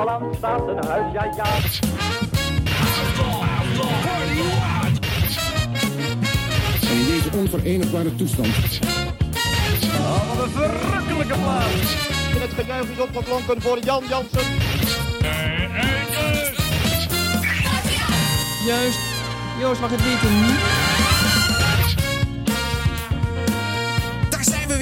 Holland staat een huis, ja ja. En in deze onverenigbare toestand Oh, wat een verrukkelijke plaats. En het gejuich is opgeklonken voor Jan Jansen. Juist. Joost mag het weten.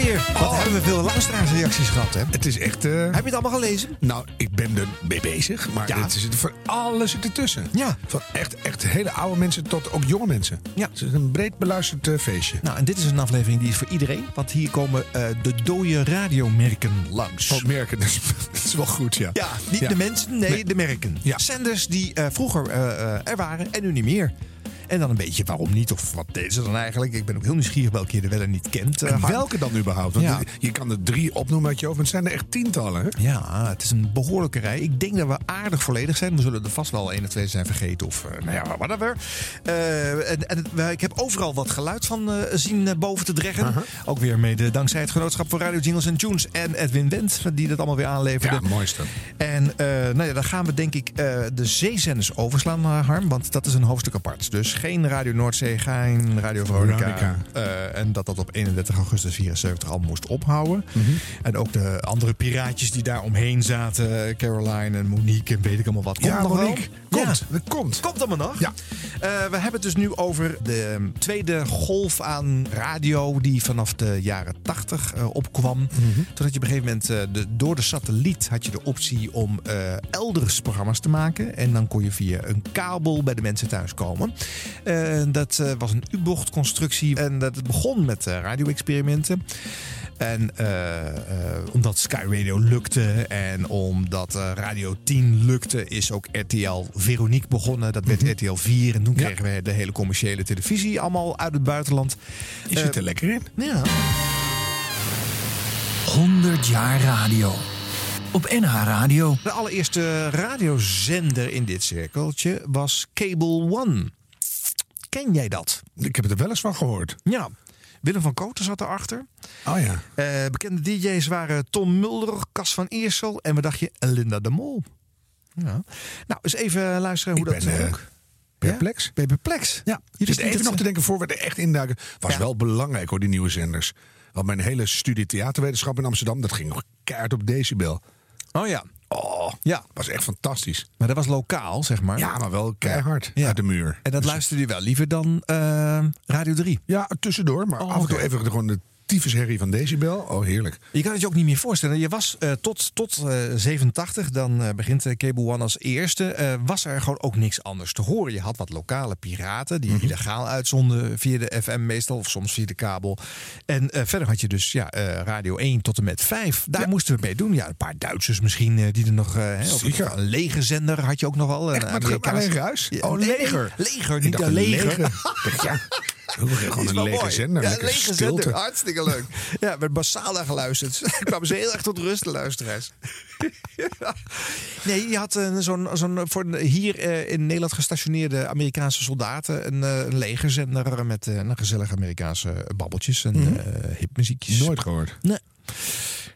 Weer. Wat hebben we veel luisteraarsreacties gehad, hè? Het is echt... eh, Heb je het allemaal gelezen? nou, ik ben er mee bezig, maar Ja. het is voor alles zit ertussen. Ja. Van echt, echt hele oude mensen tot ook jonge mensen. Ja. Het is een breed beluisterd eh, feestje. Nou, en dit is een aflevering die is voor iedereen. Want hier komen eh, de dode radiomerken langs. Wat merken, dat is, dat is wel goed, ja. Ja, niet Ja. de mensen, nee, Nee. de merken. Ja. Zenders die vroeger er waren en nu niet meer. En dan een beetje waarom niet, of wat deden ze dan eigenlijk? Ik ben ook heel nieuwsgierig welke je er wel en niet kent. eh, En welke dan überhaupt? Want Ja. je kan er drie opnoemen uit je hoofd, maar het zijn er echt tientallen. Hè? Ja, het is een behoorlijke rij. Ik denk dat we aardig volledig zijn. We zullen er vast wel één of twee zijn vergeten. Of eh, nou ja, whatever. Eh, en, en ik heb overal wat geluid van zien boven te dreggen. Ook weer mede dankzij het Genootschap voor Radio Jingles en Tunes. En Edwin Wendt, die dat allemaal weer aanleverde. Ja, mooiste. En nou ja, dan gaan we denk ik de zeezenders overslaan, Harm. Want dat is een hoofdstuk apart. Dus geen Radio Noordzee, geen Radio Veronica. Eh, en dat dat op 31 augustus 74 al moest ophouden. En ook de andere piraatjes die daar omheen zaten. Caroline en Monique en weet ik allemaal wat. Komt ja, nog wel? Monique. Komt. Ja. Dat komt. Komt allemaal nog? Ja. Eh, we hebben het dus nu over de tweede golf aan radio die vanaf de jaren 80 eh, opkwam. Mhm. Toen had je op een gegeven moment de, door de satelliet had je de optie om elders programma's te maken. En dan kon je via een kabel bij de mensen thuis komen. Dat eh, was een U-bochtconstructie en dat het begon met eh, radio-experimenten. En eh, eh, omdat Sky Radio lukte en omdat eh, Radio 10 lukte, is ook RTL Veronique begonnen. Dat werd RTL 4 en toen Ja. kregen we de hele commerciële televisie allemaal uit het buitenland. Je Eh, zit er lekker in. Ja. 100 jaar radio. Op NH Radio. De allereerste radiozender in dit cirkeltje was Cable One. Ken jij dat? Ik heb het er wel eens van gehoord. Ja. Willem van Koten zat erachter. Oh ja. Eh, bekende DJ's waren Tom Mulder, Cas van Eersel en wat dacht je? Linda de Mol. Ja. Nou, eens even luisteren hoe Ik dat ben, eh, ook. Perplex. Ja? Ben je perplex? Ja, Je zit even nog te denken voor we er echt induiken. Was Ja. wel belangrijk hoor, die nieuwe zenders. Want mijn hele studie theaterwetenschap in Amsterdam, dat ging nog keihard op decibel. Oh ja. Oh, Ja, was echt fantastisch. maar dat was lokaal, zeg maar. Ja, maar wel keihard Ja. uit de muur. En dat Dus- luisterde je wel liever dan eh, Radio 3. Ja, tussendoor. Maar Oh, af en toe even gewoon de tyfusherrie van decibel. Oh, heerlijk. Je kan het je ook niet meer voorstellen. Je was eh, tot, tot eh, 87, dan eh, begint eh, Cable One als eerste. eh, was er gewoon ook niks anders te horen. Je had wat lokale piraten die illegaal uitzonden via de FM meestal, of soms via de kabel. En eh, verder had je dus ja, eh, Radio 1 tot en met 5. Daar Ja. moesten we mee doen. Ja, een paar Duitsers misschien eh, die er nog. eh, Zeker. een legerzender had je ook nog wel. Echt, een alleen ruis? Ja, Oh, leger. leger, niet leger. leger. Ja, gewoon een lege mooi. zender. Ja, een lege stilte. zender. Hartstikke leuk. Ja, werd massaal naar geluisterd. kwamen ze heel erg tot rust, de luisteraars. Ja. Nee, je had een, zo'n, zo'n voor hier eh, in Nederland gestationeerde Amerikaanse soldaten. Een, eh, een legerzender met eh, gezellige Amerikaanse babbeltjes en eh, hipmuziekjes. Nooit gehoord. Nee.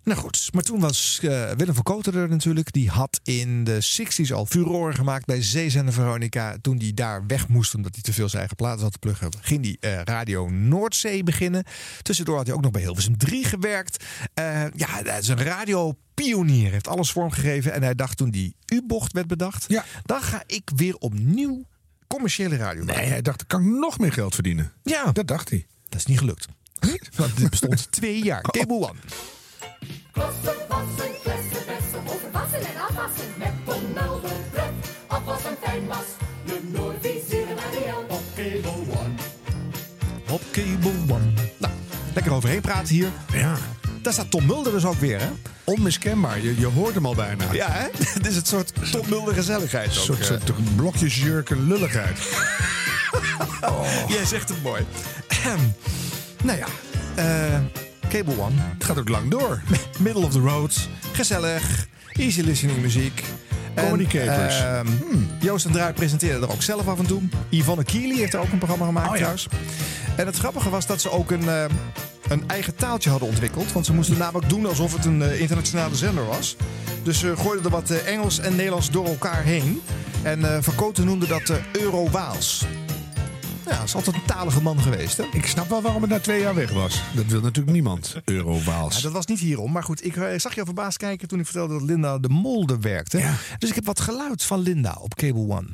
Nou goed, maar toen was eh, Willem van Koten er natuurlijk. Die had in de 60s al furoren gemaakt bij Zeezender Veronica. Toen die daar weg moest omdat hij te veel zijn eigen platen had te pluggen, ging hij eh, Radio Noordzee beginnen. Tussendoor had hij ook nog bij Hilversum 3 gewerkt. Eh, ja, dat is een radiopionier. Heeft alles vormgegeven. En hij dacht toen die U-bocht werd bedacht. Ja. Dan ga ik weer opnieuw commerciële radio maken. Nee, hij dacht, ik kan nog meer geld verdienen. Ja, Dat dacht hij. dat is niet gelukt. Want dit bestond twee jaar. Cable One. Kosten, wassen, flessen, bessen, overwassen en afwassen. Met Tom Mulder, pret, afwassen, fijn was. De Noordzee radio op cable one. Op Cable One. Nou, lekker overheen praten hier. Ja. Daar staat Tom Mulder dus ook weer, hè? Onmiskenbaar. Je, je hoort hem al bijna. Ja, hè? Dit is het soort Tom Mulder gezelligheid. Een ook, soort, eh. soort blokjesjurken lulligheid. Jij zegt het mooi. Nou ja, eh, Cable One. Het gaat ook lang door. Middle of the road. Gezellig. Easy listening muziek. En, Comedy capers. ehm, Joost en Draai presenteerde er ook zelf af en toe. Yvonne Keely heeft er ook een programma gemaakt Oh ja. trouwens. En het grappige was dat ze ook een, eh, een eigen taaltje hadden ontwikkeld. Want ze moesten namelijk doen alsof het een eh, internationale zender was. Dus ze gooiden er wat Engels en Nederlands door elkaar heen. En eh Van Koten noemde dat Euro-Waals. Ja, is altijd een talige man geweest, hè? Ik snap wel waarom het na twee jaar weg was. Dat wil natuurlijk niemand. Euro-Waals. Ja, dat was niet hierom. Maar goed, ik eh, zag jou verbaasd kijken toen ik vertelde dat Linda de Molde werkte. Ja. Dus ik heb wat geluid van Linda op Cable One.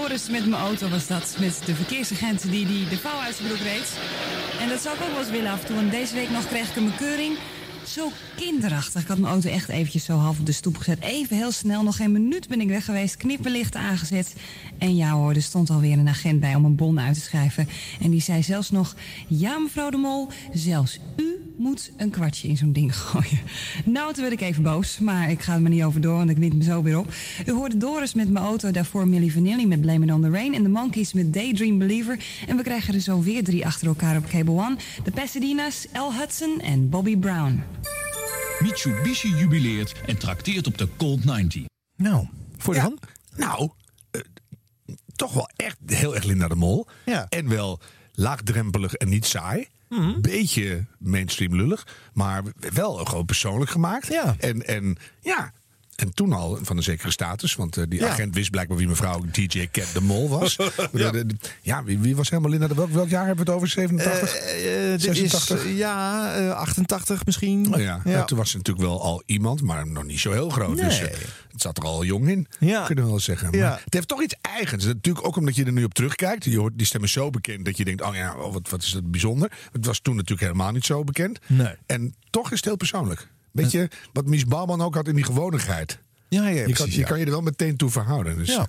Doris met mijn auto was dat. Met de verkeersagent die, die de vouw uit zijn broek reed. En dat zou ik ook wel eens willen af en deze week nog kreeg ik een bekeuring. Zo kinderachtig. Ik had mijn auto echt eventjes zo half op de stoep gezet. Even heel snel, nog geen minuut ben ik weg geweest. Knipperlicht aangezet. En ja hoor, er stond alweer een agent bij om een bon uit te schrijven. En die zei zelfs nog... Ja mevrouw de Mol, zelfs u moet een kwartje in zo'n ding gooien. Nou, toen werd ik even boos. Maar ik ga er maar niet over door, want ik wint me zo weer op. U hoorde Doris met mijn auto, daarvoor Millie Vanilli met Blame It On The Rain... en de Monkeys met Daydream Believer. En we krijgen er zo weer drie achter elkaar op Cable One. De Pasadena's, Al Hudson en Bobby Brown. Mitsubishi jubileert en trakteert op de Colt 90. Nou, voor de Ja. hand? Nou, eh, toch wel echt heel erg Linda de Mol. Ja. En wel laagdrempelig en niet saai. Beetje mainstream lullig, maar wel gewoon persoonlijk gemaakt. Ja. En, en ja, en toen al van een zekere status. Want eh, die Ja. agent wist blijkbaar wie mevrouw DJ Cat de Mol was. ja, ja wie, wie was helemaal Linda de Welk, welk jaar hebben we het over? 87? Eh, dit is, 86? eh, ja, eh, 88 misschien. Oh ja. Ja, toen was ze natuurlijk wel al iemand, maar nog niet zo heel groot. Dus Nee. eh, het zat er al jong in, Ja. kunnen we wel zeggen. Maar het heeft toch iets eigens. Natuurlijk ook omdat je er nu op terugkijkt. Je hoort die stem is zo bekend dat je denkt, oh ja, oh, wat, wat is dat bijzonder. Het was toen natuurlijk helemaal niet zo bekend. Nee. En toch is het heel persoonlijk. Beetje wat Mies Bouwman ook had in die gewonigheid. Ja, ja, je, kan, je ja. kan je er wel meteen toe verhouden. Dus, Ja.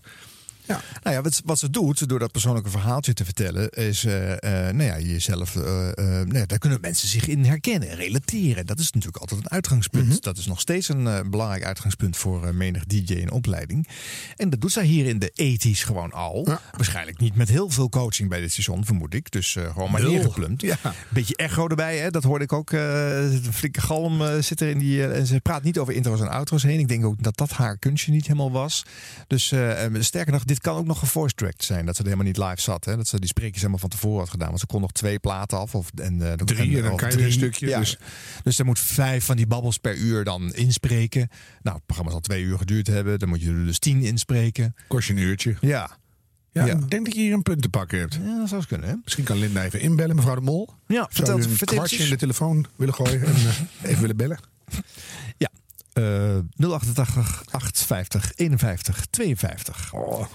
Ja. Nou ja, wat, wat ze doet door dat persoonlijke verhaaltje te vertellen, is eh, eh, nou ja, jezelf. eh, nou ja, daar kunnen mensen zich in herkennen, relateren. Dat is natuurlijk altijd een uitgangspunt. Mhm. Dat is nog steeds een belangrijk uitgangspunt voor menig DJ in opleiding. En dat doet zij hier in de ethisch gewoon al. Ja. Waarschijnlijk niet met heel veel coaching bij dit station, vermoed ik. Dus gewoon maar neergeplumpt. Ja. Beetje echo erbij, hè? dat hoorde ik ook. een flinke galm zit er in die. en ze praat niet over intro's en outro's heen. Ik denk ook dat dat haar kunstje niet helemaal was. Dus sterker nog, dit kan ook nog tracked zijn. Dat ze er helemaal niet live zat. Hè? Dat ze die spreekjes helemaal van tevoren had gedaan. Want ze kon nog twee platen af. Of, en, eh, Drie, en dan kan je een stukje, Ja. dus- Dus er moet vijf van die babbels per uur dan inspreken. Nou, het programma zal twee uur geduurd hebben. Dan moet je er dus tien inspreken. Kost je een uurtje. Ja. Ja, Ja. Ik denk dat je hier een punt te pakken hebt. Ja, dat zou eens kunnen, hè? Misschien kan Linda even inbellen, mevrouw de Mol. Ja, vertel een kwartje in de telefoon willen gooien en eh, even willen bellen? Ja. Eh 088 850 51 52. Oh.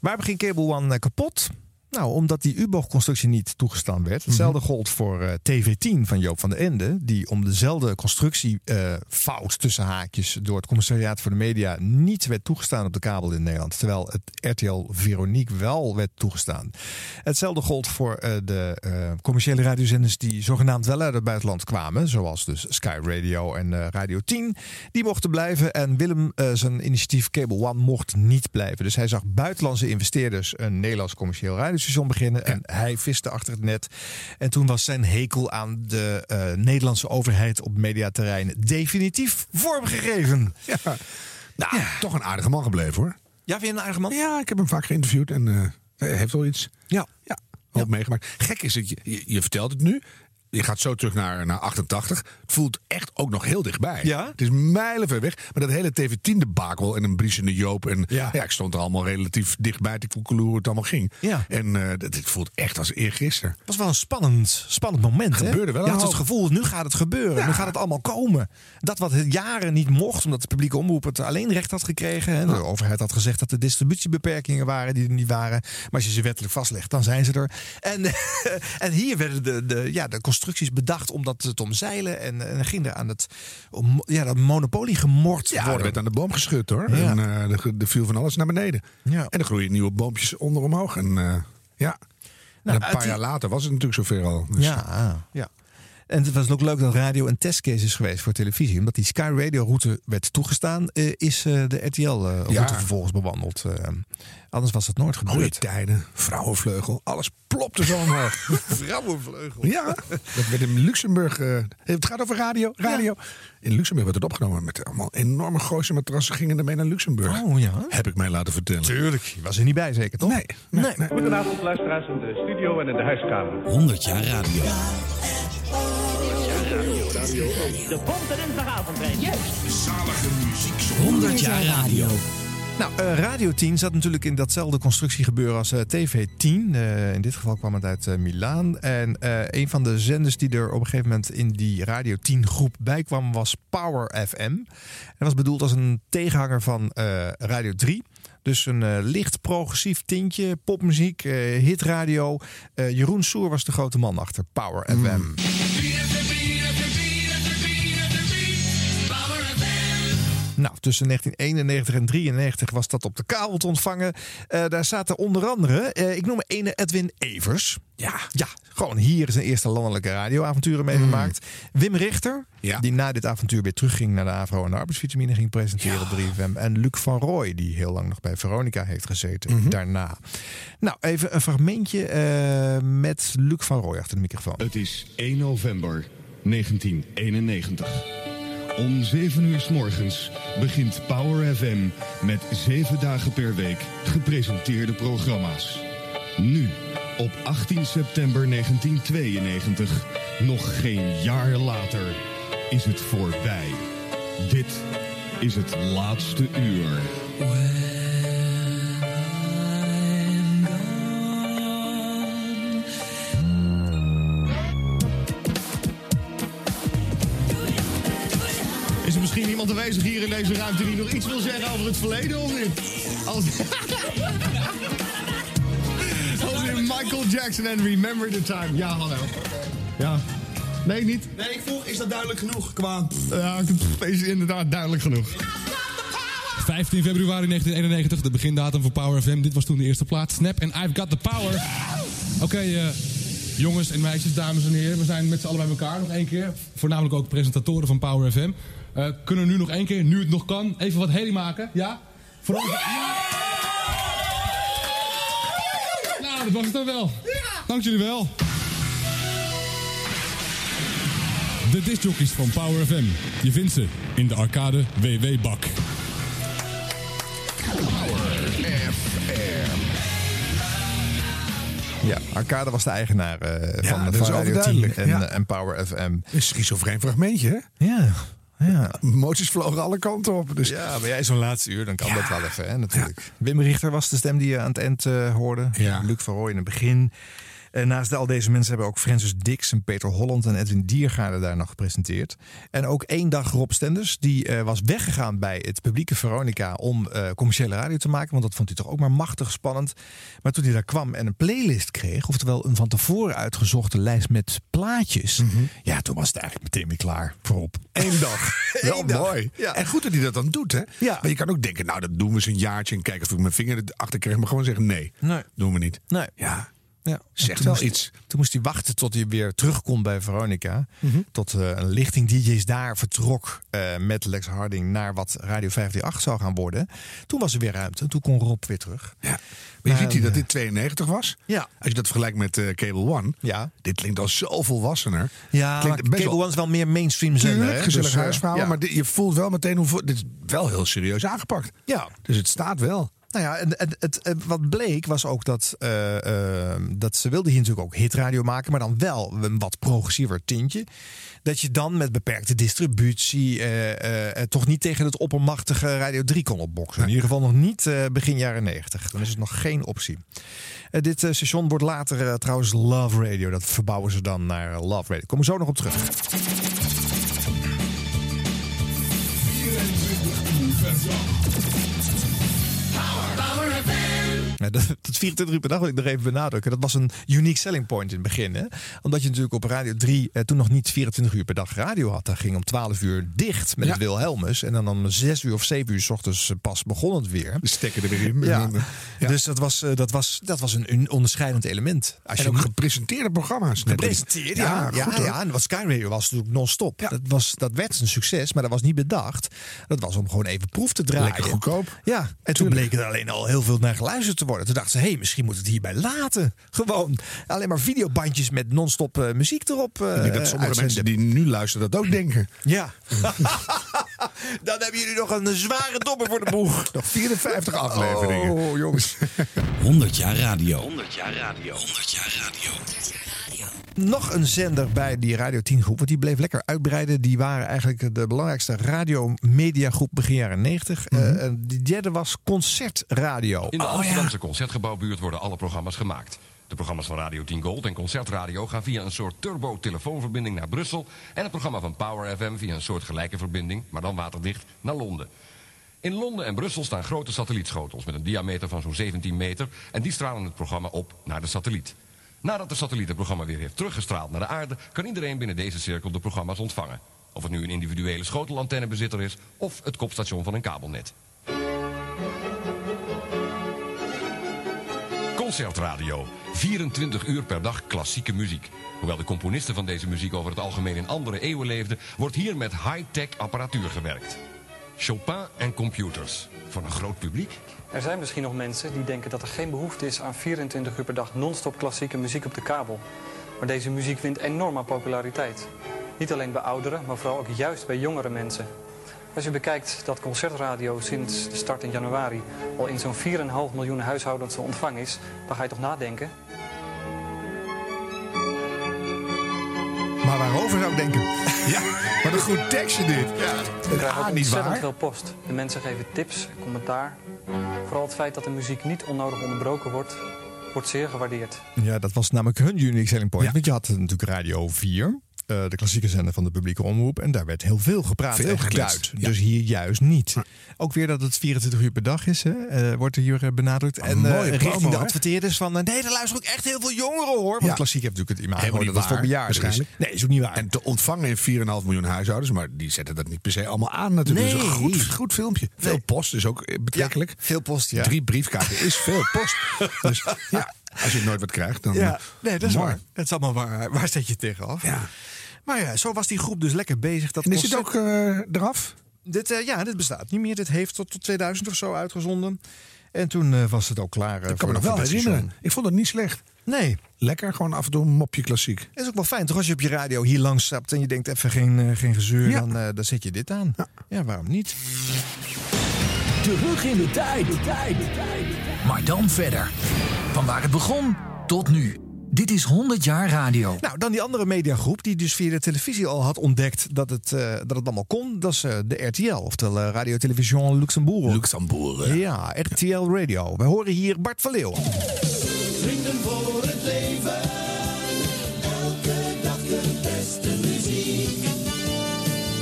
Waar begint Cable One eh, kapot? Nou, omdat die U-bochtconstructie niet toegestaan werd. Hetzelfde gold voor eh, TV10 van Joop van den Ende. Die om dezelfde constructiefout tussen haakjes door het commissariaat voor de media niet werd toegestaan op de kabel in Nederland. Terwijl het RTL Veronique wel werd toegestaan. Hetzelfde gold voor eh, de eh, commerciële radiozenders die zogenaamd wel uit het buitenland kwamen. Zoals dus Sky Radio en eh, Radio 10. Die mochten blijven en Willem eh, zijn initiatief Cable One mocht niet blijven. Dus hij zag buitenlandse investeerders een Nederlands commercieel radiostation beginnen. En hij viste achter het net. En toen was zijn hekel aan de eh, Nederlandse overheid op mediaterrein definitief vormgegeven. Ja. Nou, toch een aardige man gebleven hoor. Ja, vind je een aardige man? Ja, ik heb hem vaak geïnterviewd en eh, hij heeft wel iets. Ja. Ja, hoop meegemaakt. Gek is het, je, je vertelt het nu. Je gaat zo terug naar, naar 88. Het voelt echt ook nog heel dichtbij. Ja? Het is mijlenver weg. Maar dat hele TV10-debakel en een briesende Joop. En Ja. ja. ik stond er allemaal relatief dichtbij te koekelen hoe het allemaal ging. Ja. En eh, het voelt echt als eergisteren. Het was wel een spannend, spannend moment. hè? Gebeurde wel Je had het gevoel, nu gaat het gebeuren. Ja. Nu gaat het allemaal komen. Dat wat het jaren niet mocht, omdat de publieke omroep het alleen recht had gekregen. Hè? De overheid had gezegd dat er distributiebeperkingen waren die er niet waren. Maar als je ze wettelijk vastlegt, dan zijn ze er. En, en hier werden de, de, ja, de constructies bedacht om dat te omzeilen. En, en ging er aan het om, ja, dat monopolie gemord Ja, er worden. werd aan de boom geschud hoor. Ja. En eh, er, er viel van alles naar beneden. Ja. En er groeien nieuwe boompjes onder omhoog. En eh, ja. en een paar die- jaar later was het natuurlijk zover al. Dus, Ja, ja. En het was ook leuk dat radio een testcase is geweest voor televisie. Omdat die Sky Radio route werd toegestaan, eh, is eh, de RTL eh, route Ja. vervolgens bewandeld. Anders was dat nooit gebeurd. tijden, vrouwenvleugel, alles plopte zo omhoog. Vrouwenvleugel. Ja, dat werd in Luxemburg. eh, het gaat over radio. radio. In Luxemburg werd het opgenomen met allemaal enorme Gooise matrassen. Gingen ermee naar Luxemburg. Oh ja. Heb ik mij laten vertellen. Tuurlijk, je was er niet bij zeker toch? Nee, nee, Nee. nee. Goedenavond luisteraars in de studio en in de huiskamer. 100 jaar radio. De Bonte Dinsdagavond. Juist. 100 jaar radio. Nou, eh, Radio 10 zat natuurlijk in datzelfde constructiegebeuren als eh, TV 10. Eh, in dit geval kwam het uit eh, Milaan. En eh, een van de zenders die er op een gegeven moment in die Radio 10 groep bij kwam was Power FM. Dat was bedoeld als een tegenhanger van eh, Radio 3. Dus een eh, licht progressief tintje, popmuziek, eh, hitradio. Eh, Jeroen Soer was de grote man achter Power FM. Nou, tussen 1991 en 93 was dat op de kabel te ontvangen. Eh, daar zaten onder andere, eh, ik noem ene Edwin Evers. Ja, ja, gewoon hier zijn eerste landelijke radioavonturen meegemaakt. Wim Richter, Ja. die na dit avontuur weer terugging naar de AVRO en de arbeidsvitamine ging presenteren op 3FM. En Luc van Rooij, die heel lang nog bij Veronica heeft gezeten daarna. Nou, even een fragmentje eh, met Luc van Rooij achter de microfoon. Het is 1 november 1991. Om 7 uur s morgens begint Power FM met 7 dagen per week gepresenteerde programma's. Nu, op 18 september 1992, nog geen jaar later, is het voorbij. Dit is het laatste uur. Is er misschien iemand aanwezig hier in deze ruimte die nog iets wil zeggen over het verleden of niet? Als, Als in Michael Jackson en Remember the Time. Ja, hallo. Ja. Nee, niet? Nee, ik vroeg, is dat duidelijk genoeg? Qua... Ja, het is inderdaad duidelijk genoeg. 15 februari 1991, de begindatum voor Power FM. Dit was toen de eerste plaat. Snap en I've Got The Power. Oké, eh, jongens en meisjes, dames en heren. We zijn met z'n allen bij elkaar nog één keer. Voornamelijk ook presentatoren van Power FM. Eh, kunnen we nu nog één keer, nu het nog kan, even wat herrie maken? Ja? Voor ons... Nou, dat was het dan wel. Dank jullie wel. De discjockeys van Power FM. Je vindt ze in de arcade WW-bak. Ja, Arcade was de eigenaar eh, Ja, van, dat van Radio 10 overduidelijk, en, ja. en Power FM. Een schizofreen fragmentje, hè? Ja, ja. Emoties vlogen alle kanten op. Dus Ja, maar jij zo'n laatste uur, dan kan dat wel even, hè, natuurlijk. Wim Richter was de stem die je aan het eind eh, hoorde. Ja. Luc van Rooij in het begin. En naast al deze mensen hebben ook Francis Dix en Peter Holland en Edwin Diergaarde daar nog gepresenteerd. En ook één dag Rob Stenders, die eh, was weggegaan bij het publieke Veronica om eh, commerciële radio te maken. Want dat vond hij toch ook maar machtig spannend. Maar toen hij daar kwam en een playlist kreeg, oftewel een van tevoren uitgezochte lijst met plaatjes. Ja, toen was het eigenlijk meteen weer klaar voor Rob. één dag. Wel Eén dag. mooi. Ja. En goed dat hij dat dan doet, hè? Ja. Maar je kan ook denken, nou, dat doen we eens een jaartje en kijken of ik mijn vinger erachter krijg. Maar gewoon zeggen, nee, Nee. doen we niet. Nee. Ja, Ja, Zegt wel moest- iets. Toen moest hij wachten tot hij weer terugkomt bij Veronica. Mhm. Tot eh, een lichting DJ's daar vertrok eh, met Lex Harding naar wat Radio 538 zou gaan worden. Toen was er weer ruimte. En toen kon Rob weer terug. ja. Maar je ziet hier dat eh, dit 92 was. Ja. Als je dat vergelijkt met eh, Cable One. Ja, Dit klinkt al zo volwassener. ja Cable wel- One is wel meer mainstream zender. Gezellig Dus, eh, huisverhaal. ja. Maar dit- je voelt wel meteen hoe... Dit is wel heel serieus aangepakt. Ja, Dus het staat wel. Nou ja, en, het, het- wat bleek was ook dat, eh, eh, dat ze wilden hier natuurlijk ook hitradio maken, maar dan wel een wat progressiever tintje. Dat je dan met beperkte distributie eh, eh, eh, toch niet tegen het oppermachtige Radio 3 kon opboksen. In ieder geval nog niet eh, begin jaren 90. Dan is het nog geen optie. Eh, dit eh, station wordt later eh, trouwens Love Radio. Dat verbouwen ze dan naar eh, Love Radio. Komen zo nog op terug. Ja, dat, dat 24 uur per dag wil ik nog even benadrukken. Dat was een unique selling point in het begin. Hè? Omdat je natuurlijk op Radio 3 eh, toen nog niet 24 uur per dag radio had. Daar ging om 12 uur dicht met Ja. het Wilhelmus. En dan om 6 uur of 7 uur s ochtends eh, pas begon het weer. De stekker er weer in. Ja. Dus dat was, eh, dat was, dat was een, een onderscheidend element. Als En ook gepresenteerde programma's. Gepresenteerd, ja. Ja, goed, ja. En wat Sky Radio was natuurlijk non-stop. Dat, was, dat werd een succes, maar dat was niet bedacht. Dat was om gewoon even proef te draaien. Lekker goedkoop. Ja, en toen bleek er alleen al heel veel naar geluisterd te worden. Toen dachten ze, hé, hey, misschien moet het hierbij laten. Gewoon alleen maar videobandjes met non-stop eh, muziek erop eh Ik denk dat sommige mensen die nu luisteren dat ook denken. Ja. Dan hebben jullie nog een zware dobber voor de boeg. Nog 54 afleveringen. Oh, jongens. 100 jaar radio. 100 jaar radio. 100 jaar radio. Nog een zender bij die Radio 10 groep, want die bleef lekker uitbreiden. Die waren eigenlijk de belangrijkste radiomediagroep begin jaren 90. Mhm. Eh, en die derde was Concertradio. In de Amsterdamse Concertgebouwbuurt worden alle programma's gemaakt. De programma's van Radio 10 Gold en Concertradio gaan via een soort turbo-telefoonverbinding naar Brussel. En het programma van Power FM via een soort gelijke verbinding, maar dan waterdicht, naar Londen. In Londen en Brussel staan grote satellietschotels met een diameter van zo'n 17 meter. En die stralen het programma op naar de satelliet. Nadat het programma weer heeft teruggestraald naar de aarde, kan iedereen binnen deze cirkel de programma's ontvangen. Of het nu een individuele schotelantennebezitter is of het kopstation van een kabelnet. Concertradio. 24 uur per dag klassieke muziek. Hoewel de componisten van deze muziek over het algemeen in andere eeuwen leefden, wordt hier met high-tech apparatuur gewerkt. Chopin en computers. Voor een groot publiek? Er zijn misschien nog mensen die denken dat er geen behoefte is aan 24 uur per dag non-stop klassieke muziek op de kabel. Maar deze muziek wint enorm aan populariteit. Niet alleen bij ouderen, maar vooral ook juist bij jongere mensen. Als je bekijkt dat concertradio sinds de start in januari al in zo'n 4,5 miljoen huishoudens te ontvangen is, dan ga je toch nadenken. Maar waarover zou ik denken? Ja, wat een goed tekstje dit. Ja, We krijgen ook niet ontzettend waar. veel post. De mensen geven tips en commentaar. Vooral het feit dat de muziek niet onnodig onderbroken wordt, wordt zeer gewaardeerd. Ja, dat was namelijk hun unique selling point. Want je had natuurlijk Radio 4. Eh, de klassieke zender van de publieke omroep. En daar werd heel veel gepraat, Veel gekletst, geduid. ja. Dus hier juist niet. Ook weer dat het 24 uur per dag is, hè, eh, wordt er hier eh, benadrukt. en eh, mooie richting promo, de adverteerders van... nee, er luisteren ook echt heel veel jongeren, hoor. Want Ja. klassiek heeft natuurlijk het imago dat het voor bejaarden is. waarschijnlijk. Nee, is ook niet waar. En te ontvangen in 4,5 miljoen huishoudens. Maar die zetten dat niet per se allemaal aan natuurlijk. Nee. Dus een goed, goed filmpje. Veel Nee. post is ook betrekkelijk. Ja, veel post, ja. Drie briefkaarten is veel post. dus ja, als je nooit wat krijgt, dan... Ja, nee, dat is waar. Het is allemaal waar. Waar zet je tegenaf? Ja. Maar ja, zo was die groep dus lekker bezig. Dat En is het concert- ook eh, eraf? Dit, eh, ja, dit bestaat niet meer. Dit heeft tot, tot 2000 of zo uitgezonden. En toen eh, was het ook klaar. Ik kan me nog wel herinneren. Ik vond het niet slecht. Nee, Lekker, gewoon af en toe een mopje klassiek. is ook wel fijn. Toch als je op je radio hier langs stapt en je denkt even geen, geen gezeur, Ja. dan, eh, dan zet je dit aan. Ja. waarom niet? Terug in de tijd. Maar dan verder. Van waar het begon tot nu. Dit is 100 jaar radio. Nou, dan die andere mediagroep die dus via de televisie al had ontdekt dat het, eh, dat het allemaal kon. Dat is eh, de RTL, oftewel eh, Radio Television Luxembourg. Luxembourg. Ja, RTL Radio. We horen hier Bart van Leeuw. Vrienden voor het leven. Elke dag de beste muziek.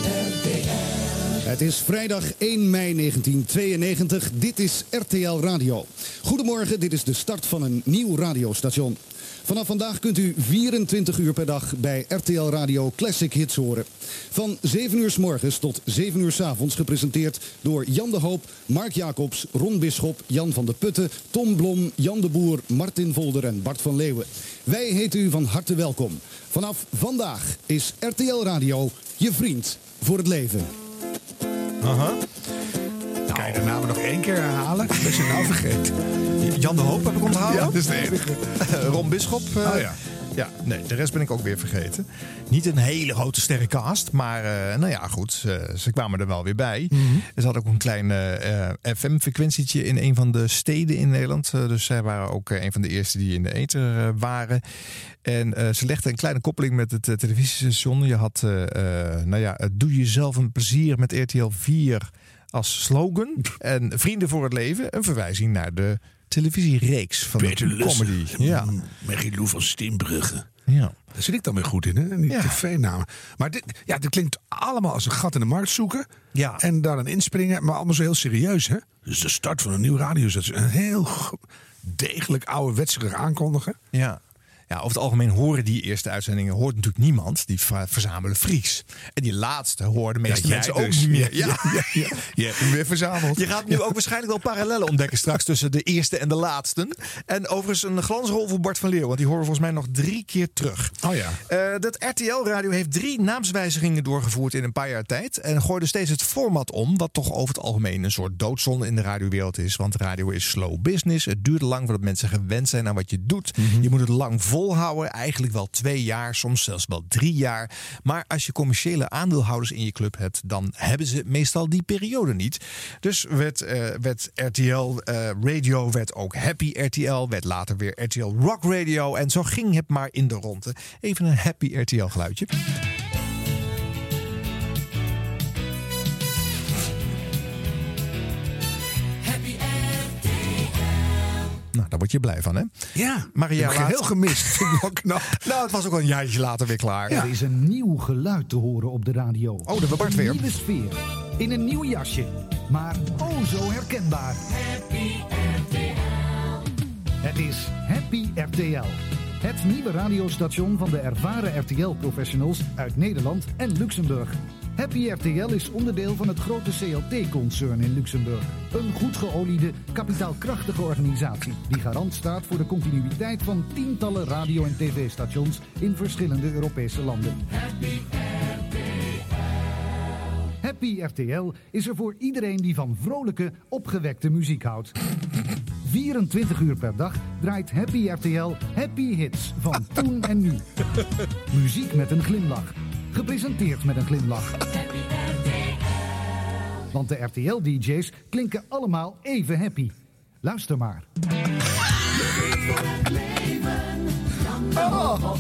RTL. Het is vrijdag 1 mei 1992. Dit is RTL Radio. Goedemorgen, dit is de start van een nieuw radiostation. Vanaf vandaag kunt u 24 uur per dag bij RTL Radio Classic Hits horen. Van 7 uur s morgens tot 7 uur s avonds gepresenteerd door Jan de Hoop, Mark Jacobs, Ron Bisschop, Jan van der Putten, Tom Blom, Jan de Boer, Martin Volder en Bart van Leeuwen. Wij heten u van harte welkom. Vanaf vandaag is RTL Radio je vriend voor het leven. Aha. Kan je de namen nog één keer herhalen? Dat is je nou vergeten. Jan de Hoop heb ik onthouden. Ja, dat is de enige. Ron Bisschop. Oh ja. Ja, nee, de rest ben ik ook weer vergeten. Niet een hele grote sterrencast, maar eh, nou ja, goed, ze, ze kwamen er wel weer bij. Mhm. Er zat ook een klein eh, FM-frequentietje in een van de steden in Nederland. Dus zij waren ook een van de eerste die in de ether waren. En ze legden een kleine koppeling met het televisiestation. Je had, nou ja, doe jezelf een plezier met RTL 4 als slogan. En Vrienden voor het Leven, een verwijzing naar de televisiereeks van Peter de Lussen. comedy. Ja. Marie-Lou van Steenbrugge. Ja. Daar zit ik dan weer goed in, hè? Die Ja. tv-namen. Maar dit, ja, dit klinkt allemaal als een gat in de markt zoeken. Ja. En daar dan inspringen, maar allemaal zo heel serieus, hè? Dus de start van een nieuw radiostation. Een heel... degelijk ouderwetserig aankondigen. Ja. Ja, over het algemeen horen die eerste uitzendingen hoort natuurlijk niemand. Die verzamelen Fries. En die laatste horen de meeste mensen ook dus. niet meer. Ja, ja, ja. Je hebt hem weer verzameld. Je gaat nu ook waarschijnlijk wel parallellen ontdekken straks tussen de eerste en de laatste. En overigens een glansrol voor Bart van Leeuw, want die horen volgens mij nog drie keer terug. Oh ja. Eh, dat RTL-radio heeft drie naamswijzigingen doorgevoerd in een paar jaar tijd. En gooide steeds het format om, wat toch over het algemeen een soort doodzonde in de radiowereld is. Want radio is slow business. Het duurt lang voordat mensen gewend zijn aan wat je doet. Mhm. Je moet het lang volhouden, eigenlijk wel twee jaar, soms zelfs wel drie jaar. Maar als je commerciële aandeelhouders in je club hebt, dan hebben ze meestal die periode niet. Dus werd, eh, werd RTL eh, Radio, werd ook Happy RTL, werd later weer RTL Rock Radio. En zo ging het maar in de ronde. Even een Happy RTL geluidje. Daar word je blij van, hè? Ja, maar een heb jaar ik later... heel gemist. Vind ik wel knap. nou, het was ook al een jaartje later weer klaar. Er is een nieuw geluid te horen op de radio. Oh, hebben Bart een weer. nieuwe sfeer. In een nieuw jasje. Maar oh zo herkenbaar. Het is Happy RTL. Het nieuwe radiostation van de ervaren RTL-professionals uit Nederland en Luxemburg. Happy RTL is onderdeel van het grote CLT-concern in Luxemburg. Een goed geoliede, kapitaalkrachtige organisatie die garant staat voor de continuïteit van tientallen radio- en tv-stations in verschillende Europese landen. Happy RTL is er voor iedereen die van vrolijke, opgewekte muziek houdt. 24 uur per dag draait Happy RTL Happy Hits van toen en nu. Muziek met een glimlach. Gepresenteerd met een glimlach. Want de RTL-DJ's klinken allemaal even happy. Luister maar. Oh.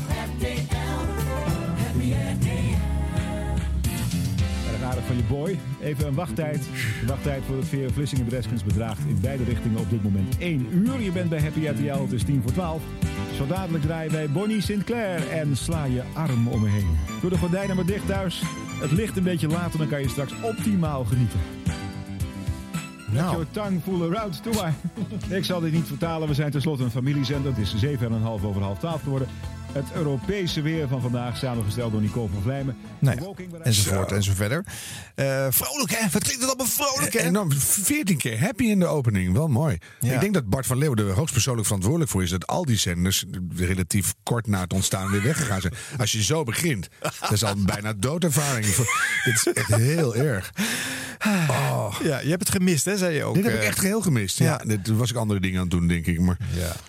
Van je boy. Even een wachttijd. De wachttijd voor het veer Vlissingen Breskens bedraagt in beide richtingen op dit moment 1 uur. Je bent bij Happy RTL, het is 10 voor 12. Zo dadelijk draaien wij Bonnie Sinclair en sla je arm om me heen. Doe de gordijnen maar dicht thuis. Het ligt een beetje later, dan kan je straks optimaal genieten. Let Nou. your tongue fool around, doe maar. Ik zal dit niet vertalen, we zijn tenslotte een familiezender. Het is 7,5 over half 12 geworden. Het Europese weer van vandaag, samengesteld door Nicole van Vlijmen. Nou ja, enzovoort en zo verder. Eh, vrolijk, hè? Wat klinkt het allemaal vrolijk, hè? En dan 14 keer happy in de opening. Wel mooi. Ja. Ik denk dat Bart van Leeuwen er hoogstpersoonlijk verantwoordelijk voor is dat al die zenders relatief kort na het ontstaan weer weggegaan zijn. Als je zo begint, dat is al bijna doodervaring. Dit is echt heel erg. Oh. Ja, je hebt het gemist, hè, zei je ook. Dit heb ik eh. echt geheel gemist. Ja, dit was ik andere dingen aan het doen, denk ik. Maar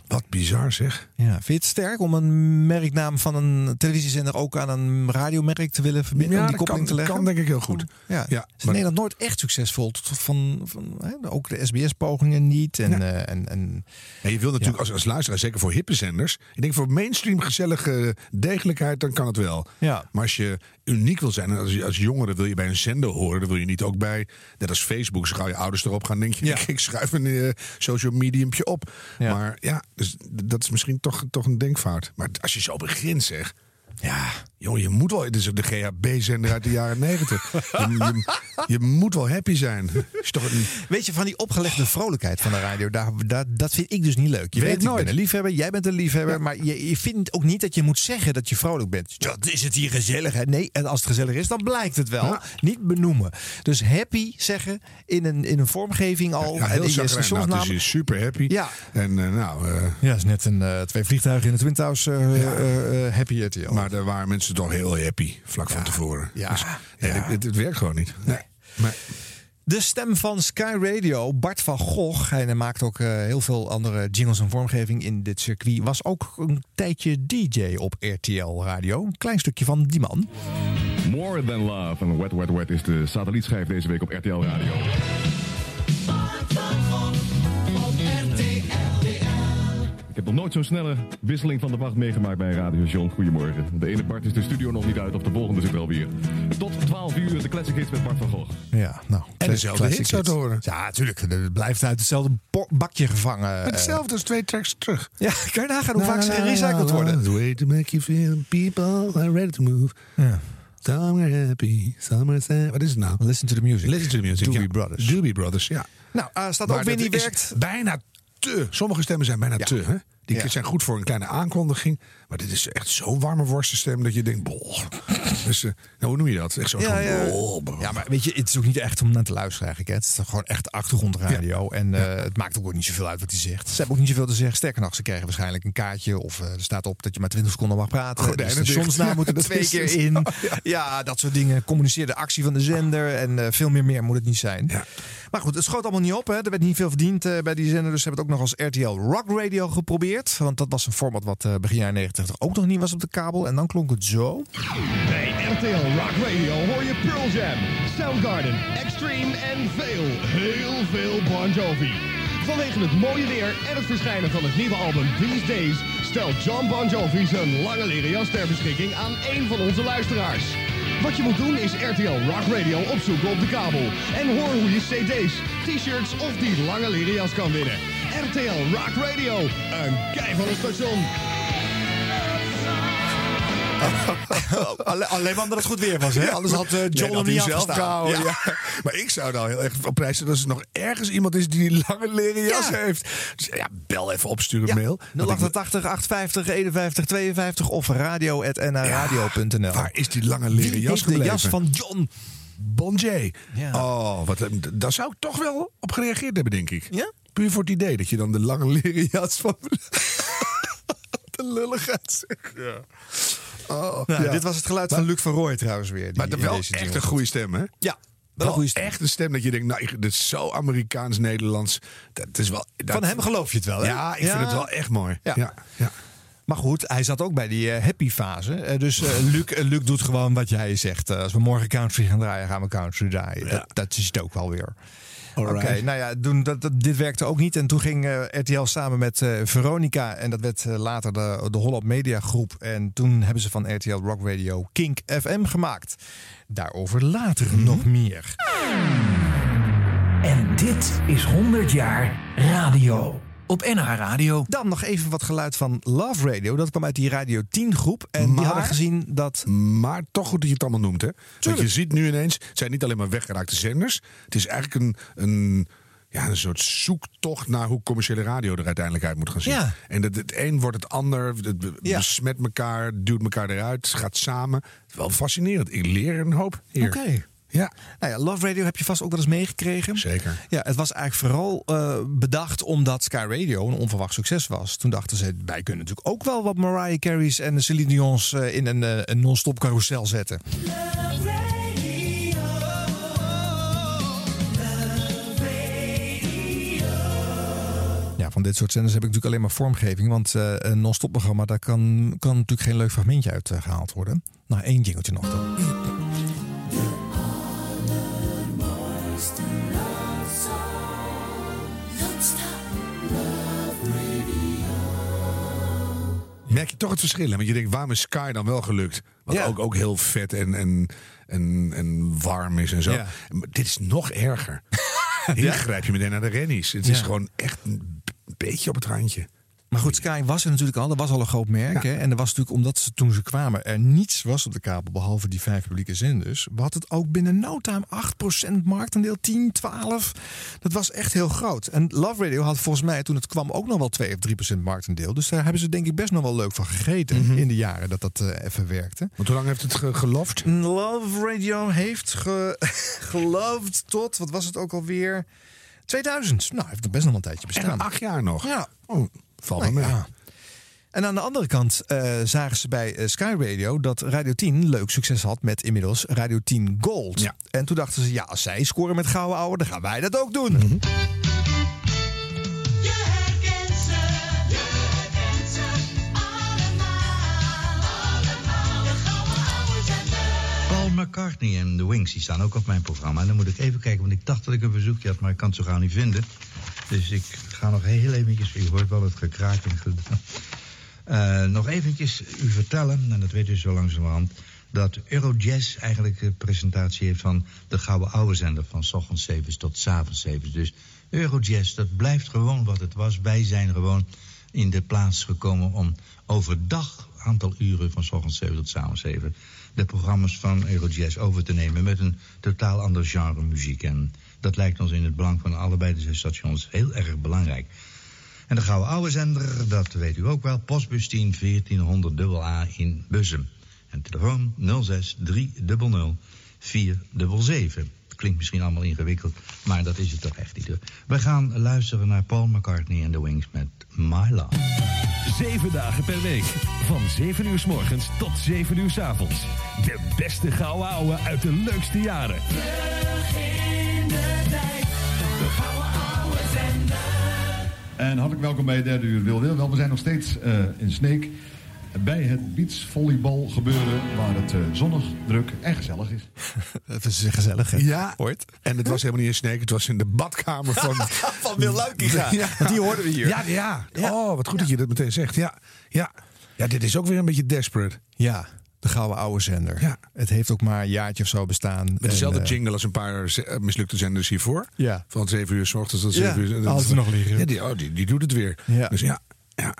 wat bizar zeg. Ja, vind je het sterk om een merknaam van een televisiezender ook aan een radiomerk te willen verbinden? Ja, om die dat koppeling kan- te leggen? kan denk ik heel goed. Ja, Ja, is maar- Nederland nooit echt succesvol. Tot van, van, hè, ook de SBS-pogingen niet. En, eh, en, en, En je wil natuurlijk als, als luisteraar, zeker voor hippe zenders. Ik denk voor mainstream gezellige degelijkheid, dan kan het wel. Ja. Maar als je uniek wil zijn, als, als jongere wil je bij een zender horen, dan wil je niet ook bij, net als Facebook, zo gauw je ouders erop gaan, denk je, ik, ik schuif een eh, social mediumpje op. Maar ja, dus, dat is misschien toch, toch een denkfout. Maar als je zo begint, zeg. Ja. Jongen, je moet wel. Dit is de GHB-zender uit de jaren negentig. Je, je, je moet wel happy zijn. Is toch een, Weet je, van die opgelegde vrolijkheid van de radio, daar, daar, dat vind ik dus niet leuk. Je Weet weet, ik nooit. ben een liefhebber, jij bent een liefhebber, maar je, je vindt ook niet dat je moet zeggen dat je vrolijk bent. Dat is het hier gezellig. Hè? Nee, en als het gezellig is, dan blijkt het wel. Ja. Niet benoemen. Dus happy zeggen in een, in een vorming al. ja, en heel in je chagrijnig. Nou, het is super happy. Ja. En eh, nou... eh, Ja, het is net een, eh, twee vliegtuigen in het Twin Towers happy RTL. Maar daar waren mensen toch heel happy vlak van tevoren. Ja, Dus, nee, ja. dit- Het, werkt gewoon niet. Nee. Maar, De stem van Sky Radio, Bart van Gogh, hij maakt ook eh, heel veel andere jingles en vormgeving in dit circuit, was ook een tijdje DJ op RTL Radio. Een klein stukje van die man. More Than Love en Wet Wet Wet is de satellietschijf deze week op RTL Radio. Ik heb nog nooit zo'n snelle wisseling van de wacht meegemaakt bij Radio John. Goedemorgen. De ene Bart is de studio nog niet uit of de volgende zit er alweer. Tot 12 uur de Classic Hits met Bart van Gogh. Ja, nou. En dezelfde hits zo te hits. horen. Ja, natuurlijk. Het blijft uit hetzelfde bakje gevangen. met hetzelfde als twee tracks terug. Ja, kan je nagaan hoe vaak ze gerecycled worden. The way to make you feel people are ready to move. Ja. Some are happy, some are sad. Wat is het nou? Listen to the music. Listen to the music. Doobie ja. Brothers. Doobie Brothers, ja. Nou, uh, staat Maar ook weer niet werkt. Bijna te. Sommige stemmen zijn bijna te. Hè? Die Ja. zijn goed voor een kleine aankondiging. Maar dit is echt zo'n warme worstenstem dat je denkt... Boh. Dus, eh, nou, hoe noem je dat? Echt zo Ja, maar weet je, het is ook niet echt om naar te luisteren eigenlijk. hè. Het is gewoon echt achtergrondradio. En eh, het maakt ook niet zoveel uit wat hij zegt. Ze hebben ook niet zoveel te zeggen. Sterker nog, ze krijgen waarschijnlijk een kaartje. Of eh, er staat op dat je maar 20 seconden mag praten. De Gordijnen dicht. stationsnaam moet er Dat twee keer in. Oh, ja. dat soort dingen. Communiceer de actie van de zender. En eh, veel meer meer moet het niet zijn. Maar goed, het schoot allemaal niet op. Hè. Er werd niet veel verdiend bij die zender. Dus ze hebben het ook nog als RTL Rock Radio geprobeerd. Want dat was een format wat eh, begin jaren 90 ook nog niet was op de kabel. En dan klonk het zo. Bij RTL Rock Radio hoor je Pearl Jam, Soundgarden, Extreme en veel, heel veel Bon Jovi. Vanwege het mooie weer en het verschijnen van het nieuwe album These Days stelt John Bon Jovi zijn lange leren jas ter beschikking aan één van onze luisteraars. Wat je moet doen is RTL Rock Radio opzoeken op de kabel en hoor hoe je cd's, t-shirts of die lange leren jas kan winnen. RTL Rock Radio, een kei van een station. Alleen, alleen maar omdat het goed weer was, hè? Anders had eh, Nee, John dat hem niet afgestaan. Ja. ja. Maar ik zou nou heel erg op prijs stellen als er nog ergens iemand is die die lange leren jas Ja. heeft. Dus ja, bel even op, stuur een Ja, mail. Want ik- 088 850 51 52 of radio.nradio.nl. Waar is die lange leren jas heeft de gebleven? jas van John? Bon J. Ja. Oh, wat, een- daar zou ik toch wel op gereageerd hebben, denk ik. Ja? Puur voor het idee dat je dan de lange leren jas van... de lulligheid zegt. Ja. Oh, Nou, ja. Dit was het geluid Maar- van Luc van Rooij trouwens weer. die Maar dat wel echt een goede stem, hè? Ja, wel Wel een goede stem. echt een stem dat je denkt, nou, ik- dit is zo Amerikaans-Nederlands. Dat is wel... Dat, Van hem geloof je het wel, hè? Ja, ik vind het wel echt mooi. Ja. Ja. Ja. Maar goed, hij zat ook bij die eh, happy fase. Eh, dus eh, Luc, Luc doet gewoon wat jij zegt. Als we morgen country gaan draaien, gaan we country draaien. Dat, dat is het ook wel weer. Oké, nou ja, doen, dat, dat- dit werkte ook niet. En toen ging RTL samen met Veronica. En dat werd later de, de Holland Media Groep. En toen hebben ze van RTL Rock Radio Kink FM gemaakt. Daarover later Mhm. nog meer. En dit is 100 jaar radio. Op NH Radio. Dan nog even wat geluid van Love Radio. Dat kwam uit die Radio 10 groep. En die hadden gezien dat... Maar toch goed dat je het allemaal noemt, hè? Want je ziet nu ineens, het zijn niet alleen maar weggeraakte zenders. Het is eigenlijk een, een, ja, een soort zoektocht naar hoe commerciële radio er uiteindelijk uit moet gaan zien. Ja. En het, het een wordt het ander, het Ja. besmet elkaar, duwt elkaar eruit, gaat samen. Het is wel fascinerend. Ik leer een hoop hier. Oké. Ja. Nou ja, Love Radio heb je vast ook wel eens meegekregen. Zeker. Ja, het was eigenlijk vooral eh, bedacht omdat Sky Radio een onverwacht succes was. Toen dachten ze, wij kunnen natuurlijk ook wel wat Mariah Carey's en Celine Dion's eh, in een, eh, een non-stop carousel zetten. Ja, van dit soort zenders heb ik natuurlijk alleen maar vormgeving. Want een non-stop programma, daar kan, kan natuurlijk geen leuk fragmentje uit eh, gehaald worden. Nou, één jingeltje nog dan. Merk je toch het verschil? hè? Want je denkt, waarom is Sky dan wel gelukt? Wat Ja. ook, ook heel vet en, en, en, en warm is en zo. Ja. Maar dit is nog erger. Hier grijp je meteen naar de rennies. Het is gewoon echt een beetje op het randje. Maar goed, Sky was er natuurlijk al. Dat was al een groot merk. Hè? En er was natuurlijk, omdat ze toen ze kwamen, er niets was op de kabel behalve die vijf publieke zenders. Hadden het ook binnen no time 8% marktaandeel, 10, 12. Dat was echt heel groot. En Love Radio had volgens mij toen het kwam ook nog wel 2 of 3% marktaandeel. Dus daar hebben ze denk ik best nog wel leuk van gegeten in de jaren dat dat eh, even werkte. Want hoe lang heeft het ge- geloofd? Love Radio heeft ge geloofd tot, wat was het ook alweer? 2000. Nou, heeft nog best nog wel een tijdje bestaan. En acht jaar nog. Ja. Oh, valt Nou mee. ja. En aan de andere kant eh, zagen ze bij eh, Sky Radio dat Radio 10 leuk succes had met inmiddels Radio 10 Gold. Ja. En toen dachten ze, ja, als zij scoren met gouden ouwe, dan gaan wij dat ook doen. Paul McCartney en The Wings die staan ook op mijn programma. En dan moet ik even kijken, want ik dacht dat ik een verzoekje had, maar ik kan het zo gauw niet vinden. Dus ik ga nog heel eventjes, u hoort wel het gekraak en gedaan. Eh, nog eventjes u vertellen, en dat weet u zo langzamerhand... dat Eurojazz eigenlijk de presentatie heeft van de Gouden Oude Zender... van s ochtends 7 tot s avonds 7. Dus Eurojazz, dat blijft gewoon wat het was. Wij zijn gewoon in de plaats gekomen om overdag aantal uren van s ochtends 7 tot s avonds 7 de programma's van Eurojazz over te nemen met een totaal ander genre muziek. En dat lijkt ons in het belang van allebei de zes stations heel erg belangrijk. En de Gouden Oude Zender, dat weet u ook wel, postbus 10 1400 A in Bussum. En telefoon 06 300 477. Het klinkt misschien allemaal ingewikkeld, maar dat is het toch echt niet. hoor. We gaan luisteren naar Paul McCartney en The Wings met My Love. Zeven dagen per week. Van 7 uur s morgens tot 7 uur s avonds. De beste gouden ouwe uit de leukste jaren. En hartelijk welkom bij het derde uur Wil Wil. Wel, we zijn nog steeds eh, in Sneek bij het beachvolleybal gebeuren waar het eh, zonnig, druk en gezellig is. Het is gezellig, hè? Ja, Hoort. en het was helemaal niet in Sneek, het was in de badkamer van... Van Wil Luikinga. Want die hoorden we hier. Ja, ja. Oh, wat goed dat je dat meteen zegt. Ja, ja. ja, dit is ook weer een beetje desperate. Ja, de gouden oude zender. Ja. Het heeft ook maar een jaartje of zo bestaan. Met dezelfde En, eh, jingle als een paar eh, mislukte zenders hiervoor. Ja. Van 7 uur s ochtends tot Ja, 7 uur. altijd nog liggen. Ja, die, oh, die, die doet het weer. Ja. Dus ja, ja.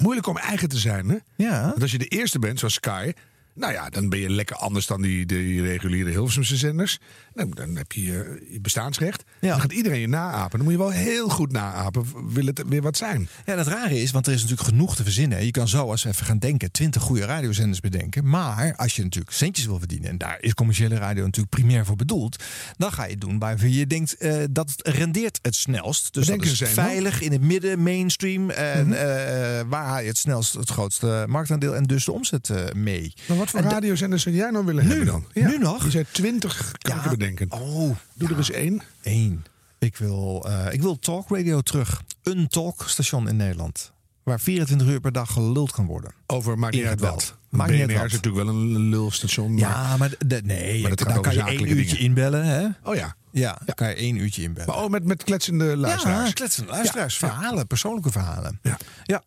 Moeilijk om eigen te zijn, hè? Ja. Want als je de eerste bent, zoals Sky... Nou ja, dan ben je lekker anders dan die, die reguliere Hilversumse zenders. Nou, dan heb je eh, je bestaansrecht. Dan gaat iedereen je naapen. Dan moet je wel heel goed naapen. Wil het weer wat zijn? Ja, dat rare is, want er is natuurlijk genoeg te verzinnen. Je kan zo, als we even gaan denken, twintig goede radiozenders bedenken. Maar als je natuurlijk centjes wil verdienen, en daar is commerciële radio natuurlijk primair voor bedoeld, dan ga je het doen waarvan je denkt eh, dat het rendeert het snelst. Dus dat is een, hoor. veilig in het midden, mainstream. En Mhm. eh, waar haal je het snelst het grootste marktaandeel en dus de omzet mee. Wat voor radiozenders zou jij nou willen hebben dan? Nu nog? Je zei 20 kan ik bedenken. Oh, Doe er eens één. Eén. Ik wil, eh, ik wil talk radio terug. Een talkstation in Nederland. Waar 24 uur per dag geluld kan worden. Over maakt niet uit wat. Maakt BNR is natuurlijk wel een lulstation. Maar... Ja, maar de, nee, Maar dat daar kan je één uurtje dingen. inbellen. Hè? Oh ja. Ja, dan kan je één uurtje inbellen. Maar oh, met, met kletsende luisteraars. Ja, kletsende luisteraars. Ja. Verhalen, persoonlijke verhalen. Ja. ja.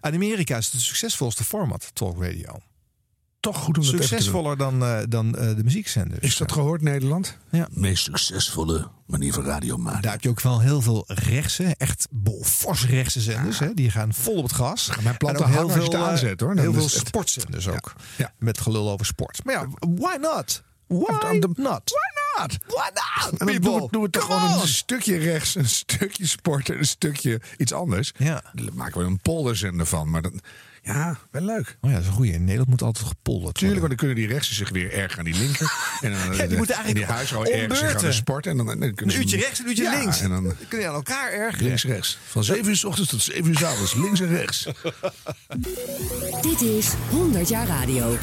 In Amerika is het succesvolste format, talk radio. Toch goed om dat even te doen. Succesvoller dan, eh, dan eh, de muziekzenders. Is dat gehoord, Nederland? Ja. Meest succesvolle manier van radio maken. Daar heb je ook wel heel veel rechtse, echt bol- fors rechtse zenders. Hè? Die gaan vol op het gas. mijn planten En ook hangen als je het eh, aanzet, hoor. Heel Dan veel sportzenders ook. Ja. Met gelul over sport. Maar ja, why not? Why not? Why not? Why not? En dan doen people? we, doen we toch gewoon on. een stukje rechts, een stukje sport en een stukje iets anders. Ja. Daar maken we een polderzender van. Maar dan, ja, wel leuk. Oh ja, dat is een goeie. In Nederland moet altijd gepolderd Tuurlijk, want dan kunnen die rechtsen zich weer erg aan die linker. En dan, Ja, die moeten en eigenlijk die huishouden om erg zich aan de sport. En dan, dan kunnen Een uurtje rechts, een uurtje Ja, links. En dan Dan kun je aan elkaar ergeren. links, rechts. Van 7 uur s ochtends tot 7 uur s avonds. Links en rechts. Dit is 100 jaar radio.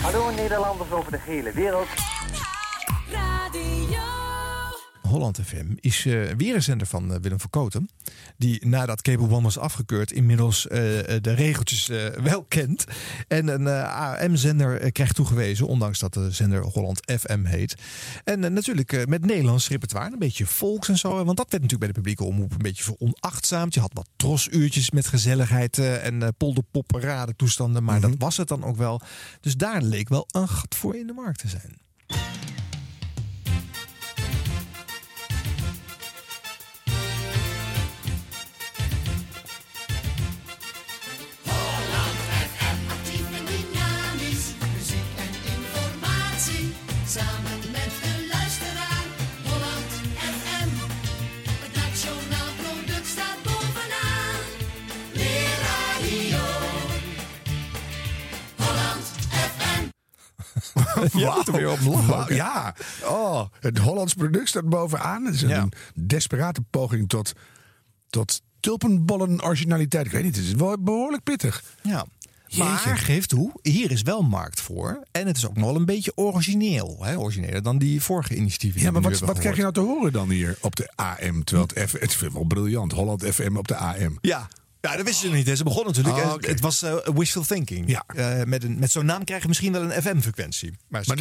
Hallo Nederlanders over de hele wereld. Radio. Holland FM is eh, weer een zender van eh, Willem van Koten. Die nadat Cable One was afgekeurd inmiddels eh, de regeltjes wel kent. En een AM-zender krijgt toegewezen, ondanks dat de zender Holland FM heet. En natuurlijk met Nederlands repertoire, een beetje volks en zo. Want dat werd natuurlijk bij de publieke omroep een beetje veronachtzaamd. Je had wat trosuurtjes met gezelligheid en polderpopperade toestanden. Maar dat was het dan ook wel. Dus daar leek wel een gat voor in de markt te zijn. Er weer op lachen. Ja. Oh, het Hollands product staat bovenaan. Het is een Ja. desperate poging tot, tot tulpenbollen originaliteit. Ik weet niet, het is wel behoorlijk pittig. Ja. Maar Jeetje. geef toe, hier is wel markt voor. En het is ook nog wel een beetje origineel. Hè? Origineler dan die vorige initiatieven. Ja, maar wat, wat krijg je nou te horen dan hier op de AM? Terwijl het, F, het is wel briljant. Holland FM op de AM. Ja. Ja, dat wisten ze niet. hè. Ze begonnen natuurlijk. Oké. Het was eh, wishful thinking. Ja. Eh, met een, met zo'n naam krijg je misschien wel een FM-frequentie. Maar,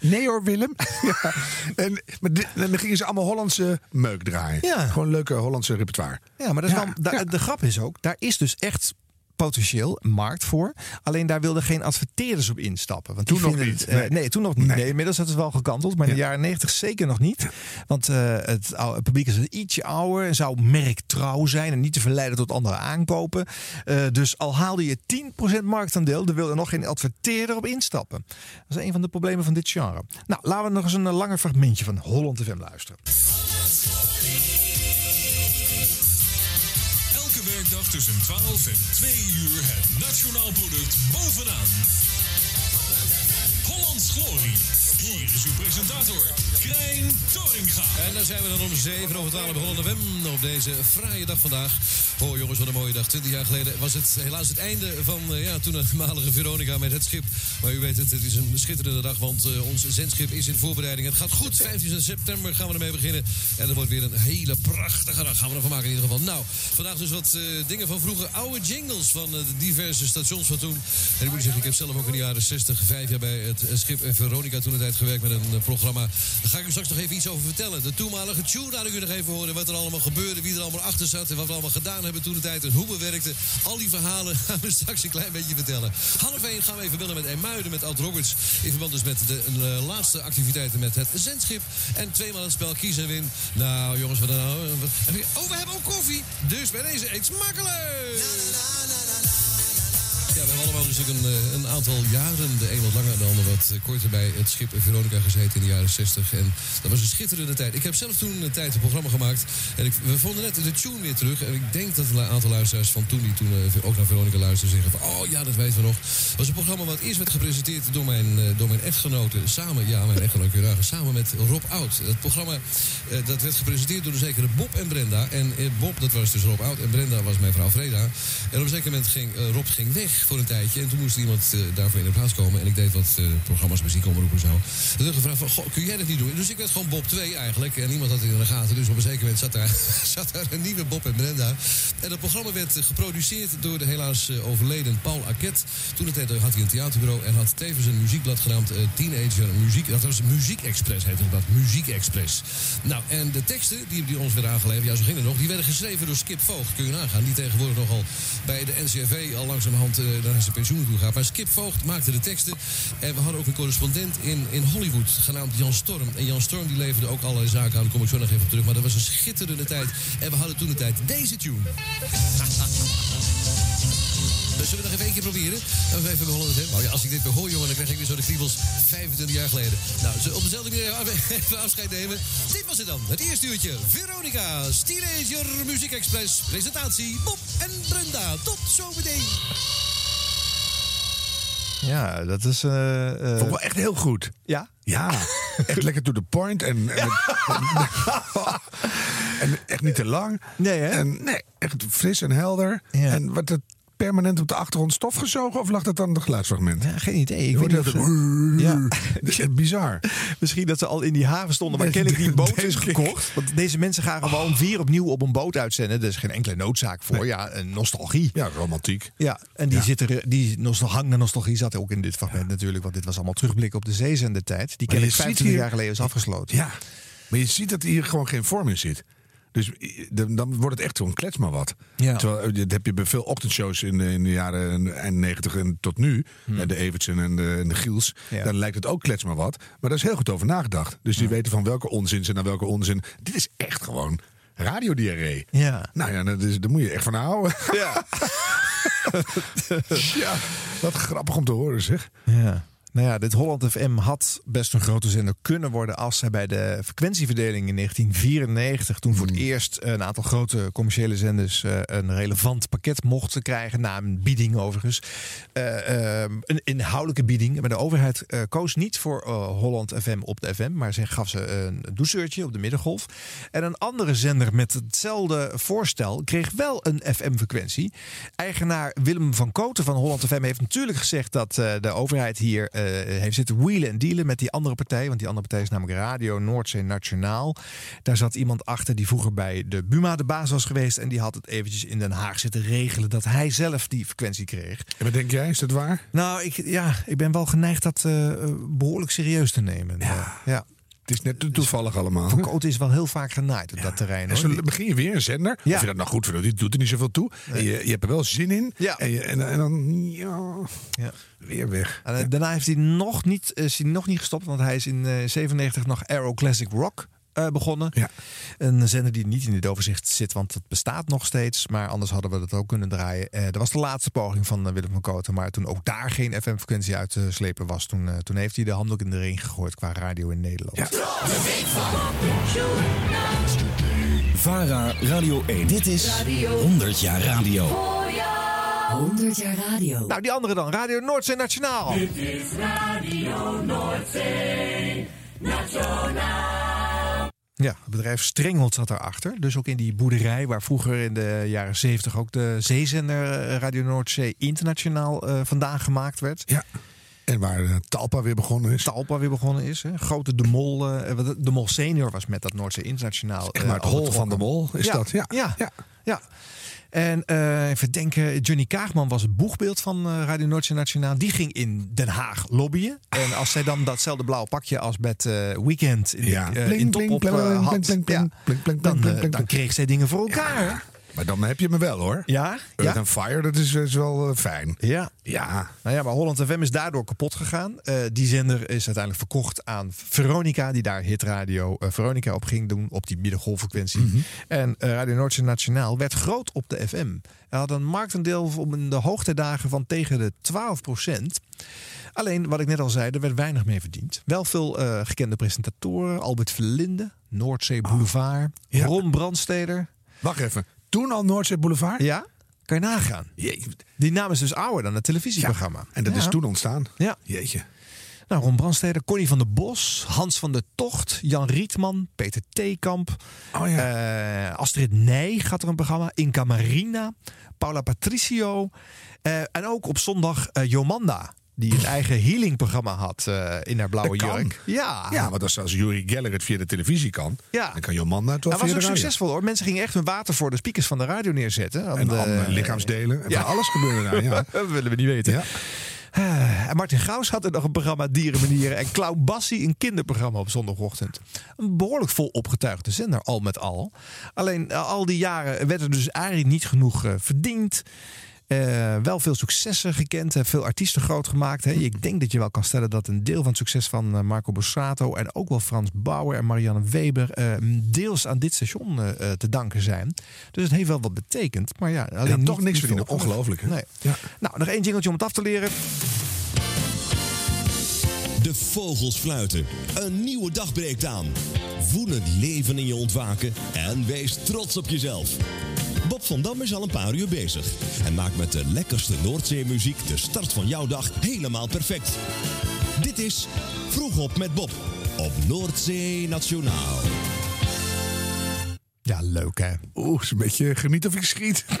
Nee hoor, Willem. ja. en, maar dit- en dan gingen ze allemaal Hollandse meuk draaien. Ja. Gewoon leuke Hollandse repertoire. ja, maar dat is wel, de grap is ook, daar is dus echt potentieel markt voor. Alleen daar wilden geen adverteerders op instappen. Want Toen nog niet, het, eh, nee. nee. toen nog niet. Nee. Nee. inmiddels is het wel gekanteld, maar in de jaren negentig zeker nog niet. Want eh, het, oude- het publiek is ietsje ouder en zou merktrouw zijn en niet te verleiden tot andere aankopen. Eh, dus al haalde je 10% marktaandeel, er wilde nog geen adverteerder op instappen. Dat is een van de problemen van dit genre. Nou, laten we nog eens een langer fragmentje van Holland FM luisteren. Tussen 12 en 2 uur het nationaal product bovenaan. Hollands Glorie. Hier is uw presentator, Krijn Torringa. En daar zijn we dan om 7 over 12 begonnen november op deze fraaie dag vandaag. Oh jongens, wat een mooie dag. 20 jaar geleden was het helaas het einde van uh, ja, toenmalige Veronica met het schip. Maar u weet het, het is een schitterende dag, want uh, ons zendschip is in voorbereiding. Het gaat goed, 15 september gaan we ermee beginnen. En er wordt weer een hele prachtige dag, gaan we ervan maken in ieder geval. Nou, vandaag dus wat uh, dingen van vroeger, oude jingles van de diverse stations van toen. En ik moet zeggen, ik heb zelf ook in de jaren 60, vijf jaar bij het schip Veronica toen de tijd gewerkt met een programma. Daar ga ik u straks nog even iets over vertellen. De toenmalige tune laat ik u nog even horen. Wat er allemaal gebeurde, wie er allemaal achter zat en wat we allemaal gedaan hebben toen de tijd en hoe we werkten. Al die verhalen gaan we straks een klein beetje vertellen. Half 1 gaan we even bellen met Emuiden, met Ad Roberts. In verband dus met de uh, laatste activiteiten met het zendschip. En tweemaal het spel Kies en Win. Nou jongens, wat dan nou? Oh, we hebben ook koffie. Dus bij deze eet smakelijk! Ja, we hebben allemaal natuurlijk een, een, aantal jaren, de een wat langer, de ander wat korter, bij het schip Veronica gezeten in de jaren 60. En dat was een schitterende tijd. Ik heb zelf toen een tijd een programma gemaakt. En ik, we vonden net de tune weer terug. En ik denk dat een aantal luisteraars van toen, die toen ook naar Veronica luisterden, zeggen van, oh ja, dat weten we nog. Het was een programma wat eerst werd gepresenteerd door mijn, door mijn echtgenoten. Samen, ja, mijn echtgenoot Juragen, samen met Rob Oud. Het programma dat werd gepresenteerd door de zekere Bob en Brenda. En Bob, dat was dus Rob Oud. En Brenda was mijn vrouw Freda. En op een zeker moment ging Rob ging weg voor een tijdje. En toen moest iemand uh, daarvoor in de plaats komen. En ik deed wat uh, programma's, muziekomroepen en zo. Toen heb ik gevraagd van, goh, kun jij dat niet doen? Dus ik werd gewoon Bob 2 eigenlijk. En niemand had het in de gaten. Dus op een zeker moment zat daar, zat daar een nieuwe Bob en Brenda. En dat programma werd geproduceerd door de helaas uh, overleden Paul Arquette. Toen tijd had hij een theaterbureau en had tevens een muziekblad genaamd Teenager Muziek. Dat was Muziek Express heette dat. Muziek Express. Nou, en de teksten die, die ons werden aangeleverd, ja zo ging het nog, die werden geschreven door Skip Voogd. Kun je nagaan. Die tegenwoordig nogal bij de NCRV al langzamerhand naar zijn pensioen toe gaat. Maar Skip Voogd maakte de teksten. En we hadden ook een correspondent in, in Hollywood, genaamd Jan Storm. En Jan Storm die leverde ook allerlei zaken aan. Daar kom ik zo nog even op terug. Maar dat was een schitterende tijd. En we hadden toen de tijd deze tune. Dus zullen we nog even één keer proberen? Even begonnen met hem. Oh ja, als ik dit weer hoor, jongen, dan krijg ik weer zo de kriebels 25 jaar geleden. Nou, op dezelfde manier even afscheid nemen. Dit was het dan. Het eerste uurtje. Veronica, Teenager Muziek Express. Presentatie Bob en Brenda. Tot zometeen. Ja, dat is... Uh. Vond ik wel echt heel goed. Ja? Ja, echt lekker to the point. En, en, echt niet te lang. Nee, hè? En, nee, echt fris en helder. Ja. En wat het permanent op de achtergrond stof gezogen? Of lag dat dan de geluidsfragment? Ja, geen idee. Ik weet niet of. Ja. Bizar. Misschien dat ze al in die haven stonden waar Nee, kennelijk die boot is ik. gekocht. Want deze mensen gaan gewoon weer opnieuw op een boot uitzenden. Er is geen enkele noodzaak voor. Ja, een nostalgie. Ja, romantiek. Ja, en die, Ja. zit er, die nostal, nostalgie zat ook in dit fragment natuurlijk. Want dit was allemaal terugblik op de zeezendetijd. Die Maar kennelijk ziet 25 hier- jaar geleden is afgesloten. Ja, maar je ziet dat hier gewoon geen vorm in zit. Dus i- dan wordt het echt zo'n klets maar wat. Ja. Terwijl, eh, dat heb je bij veel ochtendshows in de, in de jaren eind 90 en tot nu. eh, De Evertsen en de, en de Giels. Hmm. Ja. Dan lijkt het ook klets maar wat. Maar daar is heel goed over nagedacht. Dus die weten van welke onzin ze naar welke onzin. Dit is echt gewoon radiodiarree. Ja. Nou ja, dat is, daar moet je echt van houden. Ja. ja, wat grappig om te horen zeg. Ja. Nou ja, dit Holland FM had best een grote zender kunnen worden als zij bij de frequentieverdeling in 1994, toen voor het eerst een aantal grote commerciële zenders eh, een relevant pakket mochten krijgen, na een bieding overigens. Eh, eh, een inhoudelijke bieding. Maar de overheid koos niet voor Holland FM op de FM, maar ze gaf ze een douceurtje op de middengolf. En een andere zender met hetzelfde voorstel kreeg wel een FM-frequentie. Eigenaar Willem van Koten van Holland FM heeft natuurlijk gezegd dat de overheid hier heeft zitten wheelen en dealen met die andere partij. Want die andere partij is namelijk Radio Noordzee Nationaal. Daar zat iemand achter die vroeger bij de Buma de baas was geweest. En die had het eventjes in Den Haag zitten regelen dat hij zelf die frequentie kreeg. En wat denk jij, is dat waar? Nou, ik, ja, ik ben wel geneigd dat eh, behoorlijk serieus te nemen. Ja. ja. Het is net te toevallig allemaal. Van Koten is wel heel vaak genaaid op dat terrein. En Hoor. zo begin je weer een zender. Ja. Of je dat nou goed vindt, die doet er niet zoveel toe. En je, je hebt er wel zin in. Ja. En, je, en, en dan ja, Ja. weer weg. En, eh, daarna heeft hij nog niet, is hij nog niet gestopt, want hij is in eh 97 nog Aero Classic Rock eh, begonnen. Ja. Een zender die niet in dit overzicht zit, want het bestaat nog steeds. Maar anders hadden we dat ook kunnen draaien. Eh dat was de laatste poging van eh, Willem van Koten. Maar toen ook daar geen FM-frequentie uit te slepen was, toen, toen heeft hij de handdoek in de ring gegooid qua radio in Nederland. Ja. De week van VARA Radio 1. Dit is 100 jaar radio. 100 jaar radio. Nou, die andere dan. Radio Noordzee Nationaal. Dit is Radio Noordzee Nationaal. Ja, het bedrijf Strenghold zat daarachter. Dus ook in die boerderij waar vroeger in de jaren 70 ook de zeezender eh, Radio Noordzee internationaal eh, vandaan gemaakt werd. Ja. En waar eh, Talpa weer begonnen is. Talpa weer begonnen is. Hè. Grote De Mol. wat- de Mol senior was met dat Noordzee internationaal. Echt maar het hol van de Mol is ja, dat. Ja. Ja, ja. En eh, even denken, Johnny Kaagman was het boegbeeld van eh, Radio Noordzee Nationaal. Die ging in Den Haag lobbyen. En als zij dan datzelfde blauwe pakje als met eh, Weekend in, Ja. Bling, in top bling, op bling, eh, bling, had, dan, kreeg zij dingen voor elkaar. Maar dan heb je me wel hoor. Ja? Earth Ja. and Fire, dat is, is wel eh, fijn. Ja. Ja. Nou ja, maar Holland FM is daardoor kapot gegaan. Eh, die zender is uiteindelijk verkocht aan Veronica, die daar hitradio eh, Veronica op ging doen, op die middengolffrequentie. Mhm. En eh, Radio Noordzee Nationaal werd groot op de FM. Hij had een marktendeel om in de hoogtijdagen van tegen de 12% Alleen, wat ik net al zei, er werd weinig mee verdiend. Wel veel eh, gekende presentatoren. Albert Verlinde, Noordzee Boulevard, Ron Brandsteder. Wacht even. Toen al Noordzee Boulevard? Ja, kan je nagaan. Die naam is dus ouder dan het televisieprogramma. En dat Ja. is toen ontstaan. Ja. Jeetje. Nou, Ron Brandsteder, Connie van der Bos, Hans van der Tocht, Jan Rietman, Peter Theekamp, Oh eh, Astrid Nij gaat er een programma, Inca Marina, Paula Patricio eh, en ook op zondag eh, Jomanda. Die een eigen healingprogramma had eh, in haar blauwe jurk. Ja. Ja, want als, als Yuri Geller het via de televisie kan, Ja. dan kan Jomanda het wel Dat was ook de succesvol hoor. Mensen gingen echt hun water voor de speakers van de radio neerzetten. En eh, lichaamsdelen. En alles gebeurde daar. Ja. dat willen we niet weten. Ja. Eh, en Martin Gaus had er nog een programma Dierenmanieren. En Klauw Bassi een kinderprogramma op zondagochtend. Een behoorlijk vol opgetuigde zender, al met al. Alleen al die jaren werd er dus eigenlijk niet genoeg eh, verdiend. Eh, wel veel successen gekend, hè, veel artiesten groot gemaakt. Hè. Ik denk dat je wel kan stellen dat een deel van het succes van eh, Marco Borsato en ook wel Frans Bauer en Marianne Weber eh, deels aan dit station te danken zijn. Dus het heeft wel wat betekend. Maar ja, alleen Ja, niet- toch niks niet verdienen. Ongelooflijk, hè? Nee. Ja. Nou, nog één jingeltje om het af te leren. De vogels fluiten. Een nieuwe dag breekt aan. Voel het leven in je ontwaken en wees trots op jezelf. Bob van Dam is al een paar uur bezig. En maakt met de lekkerste Noordzeemuziek de start van jouw dag helemaal perfect. Dit is Vroeg op met Bob op Noordzee Nationaal. Ja, leuk hè. Oeh, is een beetje geniet of ik schiet.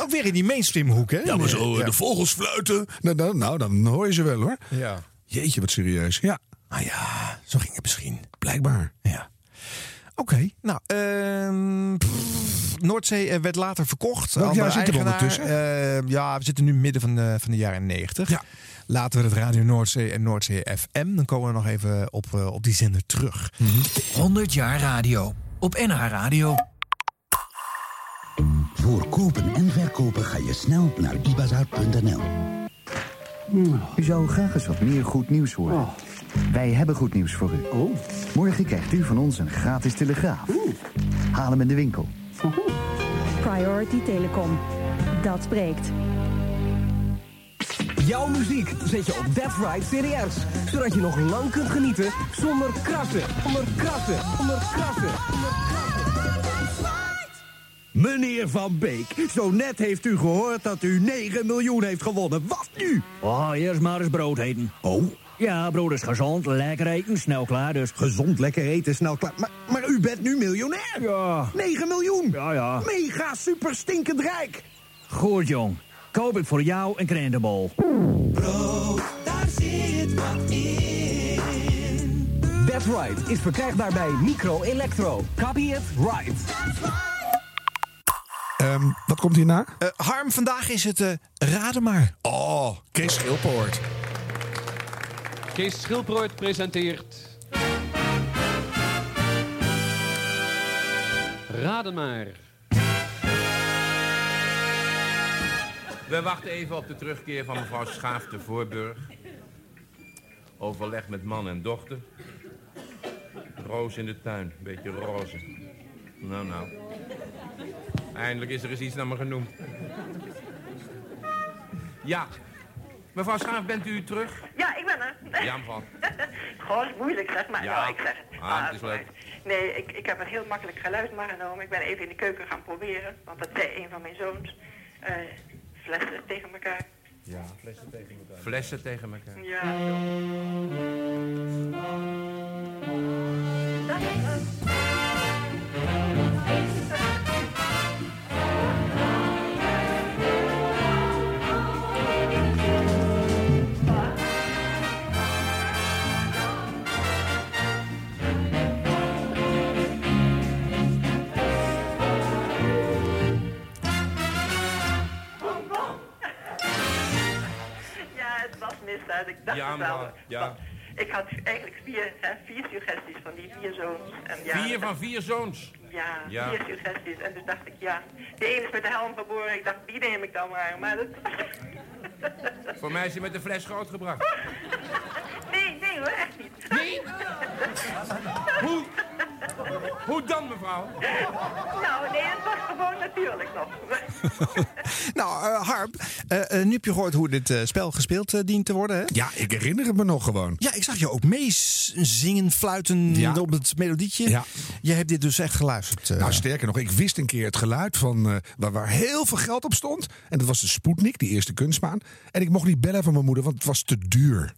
Ook weer in die mainstream hoek hè. Ja, maar zo Ja. de vogels fluiten. Nou, nou, nou, dan hoor je ze wel hoor. Ja. Jeetje, wat serieus. Ja, Ah ja, zo ging het misschien. blijkbaar. Ja. Oké, nou, ehm, pff, Noordzee eh, werd later verkocht. Welk jaar zitten we ondertussen? Eh, ja, we zitten nu midden van de, van de jaren 90. Ja. Later werd het Radio Noordzee en Noordzee FM. Dan komen we nog even op, eh, op die zender terug. 100 jaar radio. Op NH Radio. Voor kopen en verkopen ga je snel naar ibazaar.nl. U zou graag eens wat meer goed nieuws horen. Wij hebben goed nieuws voor u. Morgen krijgt u van ons een gratis telegraaf. Haal hem in de winkel. Priority Telecom. Dat spreekt. Jouw muziek zet je op That's Right CDR's. Zodat je nog lang kunt genieten zonder krassen, onder krassen, onder krassen, onder Meneer Van Beek, zo net heeft u gehoord dat u 9 miljoen heeft gewonnen. Wat nu? Oh, eerst maar eens brood eten. Oh, Ja, brood is gezond, lekker eten, snel klaar dus. gezond, lekker eten, snel klaar. Maar, maar u bent nu miljonair. Ja. 9 miljoen. Ja, ja. Mega super stinkend rijk. Goed, jong. Koop ik voor jou een krentenbol. Daar zit wat in. That's Right is verkrijgbaar bij Micro Electro. Copy it right. Ehm, wat komt hierna? Eh, Harm, vandaag is het eh Raden maar. Oh, Kees Schilpoort. Kees Schilbrood presenteert... Raden maar. We wachten even op de terugkeer van mevrouw Schaaf te Voorburg. Overleg met man en dochter. Roos in de tuin, beetje roze. Nou, nou. Eindelijk is er eens iets naar me genoemd. Ja. Mevrouw Schaaf, bent u terug? Ja, ik ben beginnen? Jan van. Gewoon is moeilijk zeg maar. Ja. Ja, ik zeg het. Ah, het is leuk. Nee, ik, ik heb een heel makkelijk geluid maar genomen. Ik ben even in de keuken gaan proberen. Want dat zei een van mijn zoons. Eh, flessen tegen elkaar. Ja, flessen tegen elkaar. Flessen tegen elkaar. Ja, zo. Dat is het. Ik dacht Ja, maar, ja. Ik had eigenlijk vier, hè, vier suggesties van die vier zoons. En ja, Vier van vier zoons. Ja, Ja. vier suggesties. En dus dacht ik, ja, de ene is met de helm geboren. Ik dacht, die neem ik dan maar. Maar dat... Voor mij is hij met de fles grootgebracht. Nee, nee hoor, echt niet. Nee? Hoe? Hoe dan, mevrouw? Nou, nee, het was gewoon natuurlijk nog. Nou, eh, Harp, eh, eh, nu heb je gehoord hoe dit spel gespeeld dient te worden, hè? Ja, ik herinner het me nog gewoon. Ja, ik zag je ook meezingen, fluiten Ja. op het melodietje. Ja. Je hebt dit dus echt geluisterd. Nou, sterker nog, ik wist een keer het geluid van eh, waar, waar heel veel geld op stond. En dat was de Sputnik, die eerste kunstmaan. En ik mocht niet bellen van mijn moeder, want het was te duur.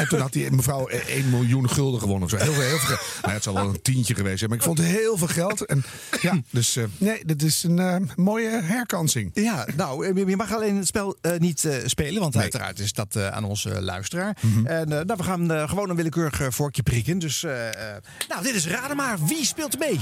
En toen had die mevrouw eh, 1 miljoen gulden gewonnen of zo. Heel veel, heel veel geld. Nou, het zal wel een tientje geweest zijn, maar ik vond heel veel geld. En ja, dus eh, nee, dit is een eh, mooie herkansing. Ja, nou, eh, je mag alleen het spel eh, niet eh, spelen, want uiteraard is dat eh, aan onze luisteraar. Mhm. En eh, nou, we gaan eh, gewoon een willekeurig vorkje prikken. Dus, eh, eh, nou, dit is Raden maar. Wie speelt er mee?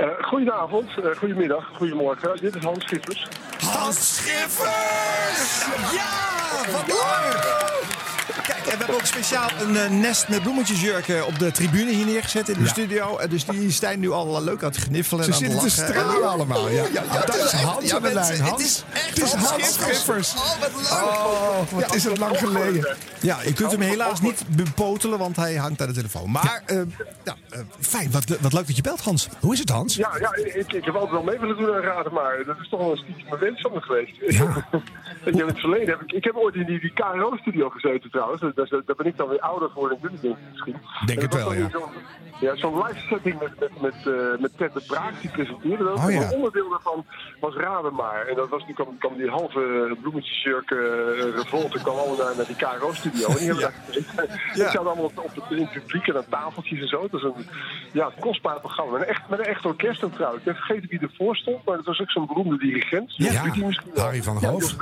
Eh, goedenavond, eh, goedemiddag, goedemorgen. Dit is Hans Schippers. Hans Schiffers! Ja, wat leuk! Kijk, en we hebben ook speciaal een eh, nest met bloemetjesjurken op de tribune hier neergezet in de Ja. studio. En dus die zijn nu al leuk aan het gniffelen Ze en aan het zitten te lachen. stralen allemaal. Ja. dat het is Hans ja, aan de mensen, lijn. Het Hans. is echt Het is Hans Hans Schiffers. Oh, wat leuk. Oh, wat is het lang geleden. Ja, je kunt hem helaas niet bepotelen, want hij hangt aan de telefoon. Maar eh, ja, eh, fijn, wat, wat leuk dat je belt, Hans. Hoe is het, Hans? Ja, ja ik, ik heb altijd wel mee willen doen aan raden, maar dat is toch wel een stiekem mijn wens van me geweest. ik heb het verleden, heb ik, ik heb ooit in die, die KRO-studio gezeten trouwens. Dus, daar daar ben ik dan weer ouder voor dan jullie denk ik misschien. Denk En het dat wel, ja. zo'n- Ja, zo'n live setting met, met, met, eh, met Ted de Braak, die presenteerde dat. Oh, ja. En een onderdeel daarvan was Raden maar. En dat was, toen kwam, kwam die halve bloemetjesjurk uh, revolte kwam allemaal naar, naar die KRO-studio. En die hebben daar gezeten. Ja. Ik zat allemaal op, op het, in het publiek en aan tafeltjes en zo. Het was een ja, kostbaar programma. Met een echt, met een echt orkest ook trouwens. Ik ben vergeten wie ervoor stond, maar dat was ook zo'n beroemde dirigent. Ja. Harry van Ja, Hoof.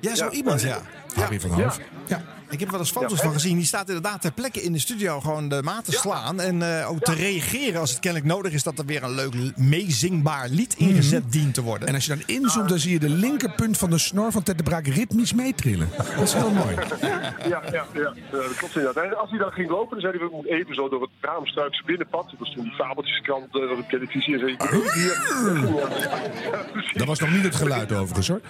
Ja, zo Ja. iemand, ja. Harry van Hoof. Ja. Ik heb er wel eens foto's Ja, van gezien. Die staat inderdaad ter plekke in de studio gewoon de maat te slaan. En eh, ook te reageren als het kennelijk nodig is dat er weer een leuk meezingbaar lied ingezet dient te worden. En als je dan inzoomt, dan zie je de linkerpunt van de snor van Ted de Braak ritmisch meetrillen. Dat is heel mooi. Ja, ja, ja, ja, dat klopt inderdaad. En als hij dan ging lopen, dan zei hij, we moeten even zo door het Raamstruikse binnenpad. Dat was toen die fabeltjeskrant uh, op televisie. En zei hij, hier. Dat was nog niet het geluid overigens hoor.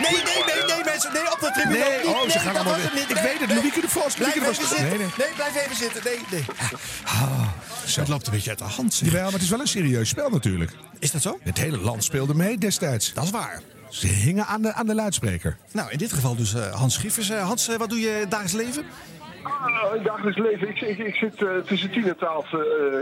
Nee, nee, nee, nee, mensen. Nee, op de tribune. Nee, niet. oh, ze gaan dat allemaal weer- niet. Ik weet het, Louieke de Vos, Blijf even zitten. Nee, blijf even zitten. Nee, nee. Ah, het loopt een beetje uit de hand. Jawel, maar het is wel een serieus spel natuurlijk. Is dat zo? Het hele land speelde mee destijds. Dat is waar. Ze hingen aan de, aan de luidspreker. Nou, in dit geval dus eh, Hans Schiffers. Eh, Hans, eh, wat doe je dagelijks leven? Ah, in dagelijks leven. Ik, ik, ik zit eh, tussen 10 en 12 eh,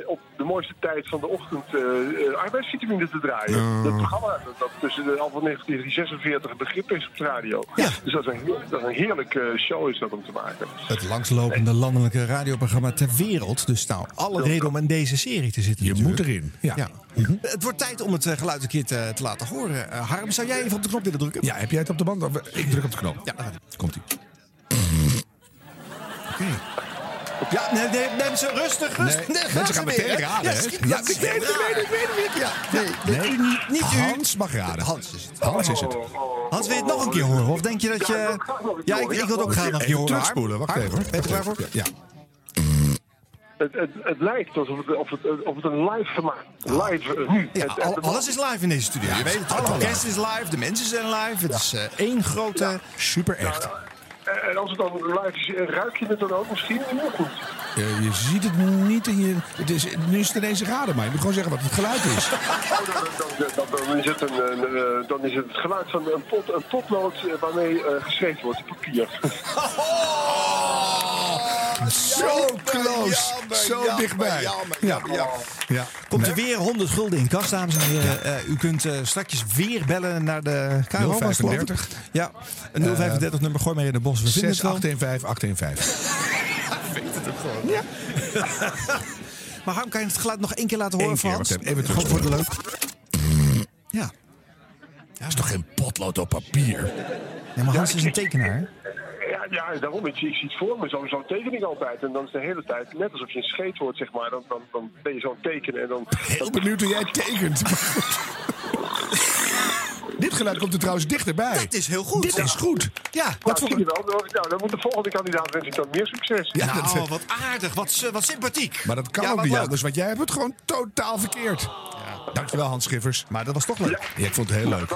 op de mooiste tijd van de ochtend eh eh, arbeidsvitamine te draaien. Oh. Dat programma dat, dat tussen de, al van 1946 begrip is op de radio. Dus dat is een, dat is een heerlijke show is dat om te maken. Het langslopende landelijke radioprogramma ter wereld. Dus nou, alle reden om in deze serie te zitten. Je moet erin. Ja. Mhm. Het wordt tijd om het eh, geluid een keer te, te laten horen. Eh, Harm, zou jij even op de knop willen drukken? Ja, heb jij het op de band? Of- Ik druk op de knop. Ja, daar Ja, nee, nee, mensen, rustig, rustig. Nee, Nee, mensen gaan meteen raden, Ja, hè? Ja, dat ik is weet het, ik weet het, ik weet het, Ja, nee, Nee. nee, niet, niet u. Hans mag raden. Hans is het. Hans is het. Hans, wil je het nog een keer horen? Of denk je dat je... Ja, ik, ik wil het ook graag nog een keer horen. Terugspoelen, wacht even. hoor. Ben je klaar voor? Ja. Het, het, het lijkt alsof het, of het, of het een live gemaakt Live eh, nu. Ja, Het- het- al- alles is live in deze studio. Je weet het, het orkest is live, de mensen zijn live. Het is eh, één grote... Super echt. En en als het dan is, eh, ruik je het dan ook misschien? Of niet? Eh, je ziet het niet in je... Het is, nu is het ineens raden, maar je moet gewoon zeggen wat het geluid is. Oh, dan, dan, dan, dan is het een, een, eh, dan is het het geluid van een, pot, een potlood eh, waarmee eh, geschreven wordt papier. Zo close. Zo dichtbij. Ja, ja. ja. Komt er weer 100 gulden in kas, dames en heren. Eh, u kunt eh, straks weer bellen naar de KRO. was het, geloof ik? 035. Ja, een 035 nummer. Gooi maar in de bos. We vinden het wel. 6815 815. Weet het ook gewoon. Ja. maar Harm, kan je het geluid nog één keer laten horen Eén keer, wacht even, Gewoon voor de leuk. Ja. Dat is toch geen potlood op papier? Nee, maar Hans is een tekenaar. Ja, ja, daarom. Ik, zie- ik zie het voor me. Zo- Zo'n tekening altijd. En dan is de hele tijd, net alsof je een scheet wordt, zeg maar. Dan, dan, dan ben je zo'n tekenen en dan... Heel benieuwd hoe jij tekent. Dit geluid komt er trouwens dichterbij. Dat is heel goed. Dit is goed. Ja, Nou, wat voor... zie je wel. Nou, nou, dan moet de volgende kandidaat wens ik dan meer succes. Ja, nou, dat- wat aardig, wat, wat sympathiek. Maar dat kan Ja, ook niet leuk. anders, want jij hebt het gewoon totaal verkeerd. Dankjewel Hans Schiffers. Maar dat was toch leuk. Ja, ik vond het heel leuk.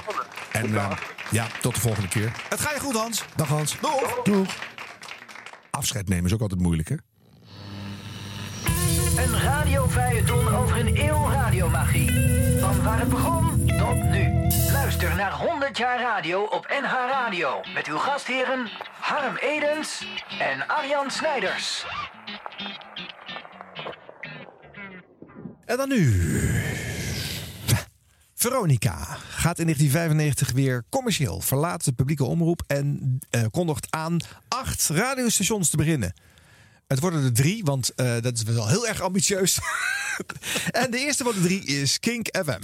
En eh, ja, tot de volgende keer. Het gaat je goed, Hans. Dag Hans. Doeg. Doeg. Afscheid nemen is ook altijd moeilijk, hè? Een radiofeuilleton over een eeuw radiomagie. Van waar het begon tot nu. Luister naar 100 jaar radio op NH Radio. Met uw gastheren Harm Edens en Arjan Snijders. En dan nu. Veronica gaat in 1995 weer commercieel, verlaat de publieke omroep en eh, kondigt aan acht radiostations te beginnen. Het worden er drie, want eh, dat is wel heel erg ambitieus. en de eerste van de drie is Kink FM.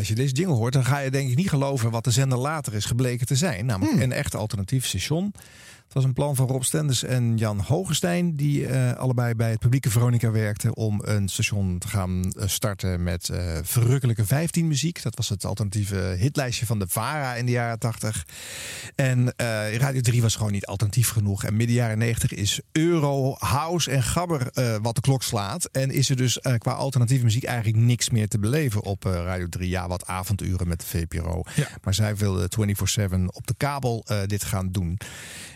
Als je deze jingle hoort, dan ga je denk ik niet geloven wat de zender later is gebleken te zijn. Namelijk een echt alternatief station. Het was een plan van Rob Stenders en Jan Hogestein, die eh, allebei bij het publieke Veronica werkten, om een station te gaan eh, starten met eh, verrukkelijke 15 muziek. Dat was het alternatieve hitlijstje van de VARA in de jaren 80. En Radio 3 was gewoon niet alternatief genoeg. En midden jaren 90 is Euro, House en Gabber wat de klok slaat. En is er dus qua alternatieve muziek eigenlijk niks meer te beleven op Radio 3. Ja, wat avonduren met de VPRO. Maar zij wilden 24-7 op de kabel dit gaan doen.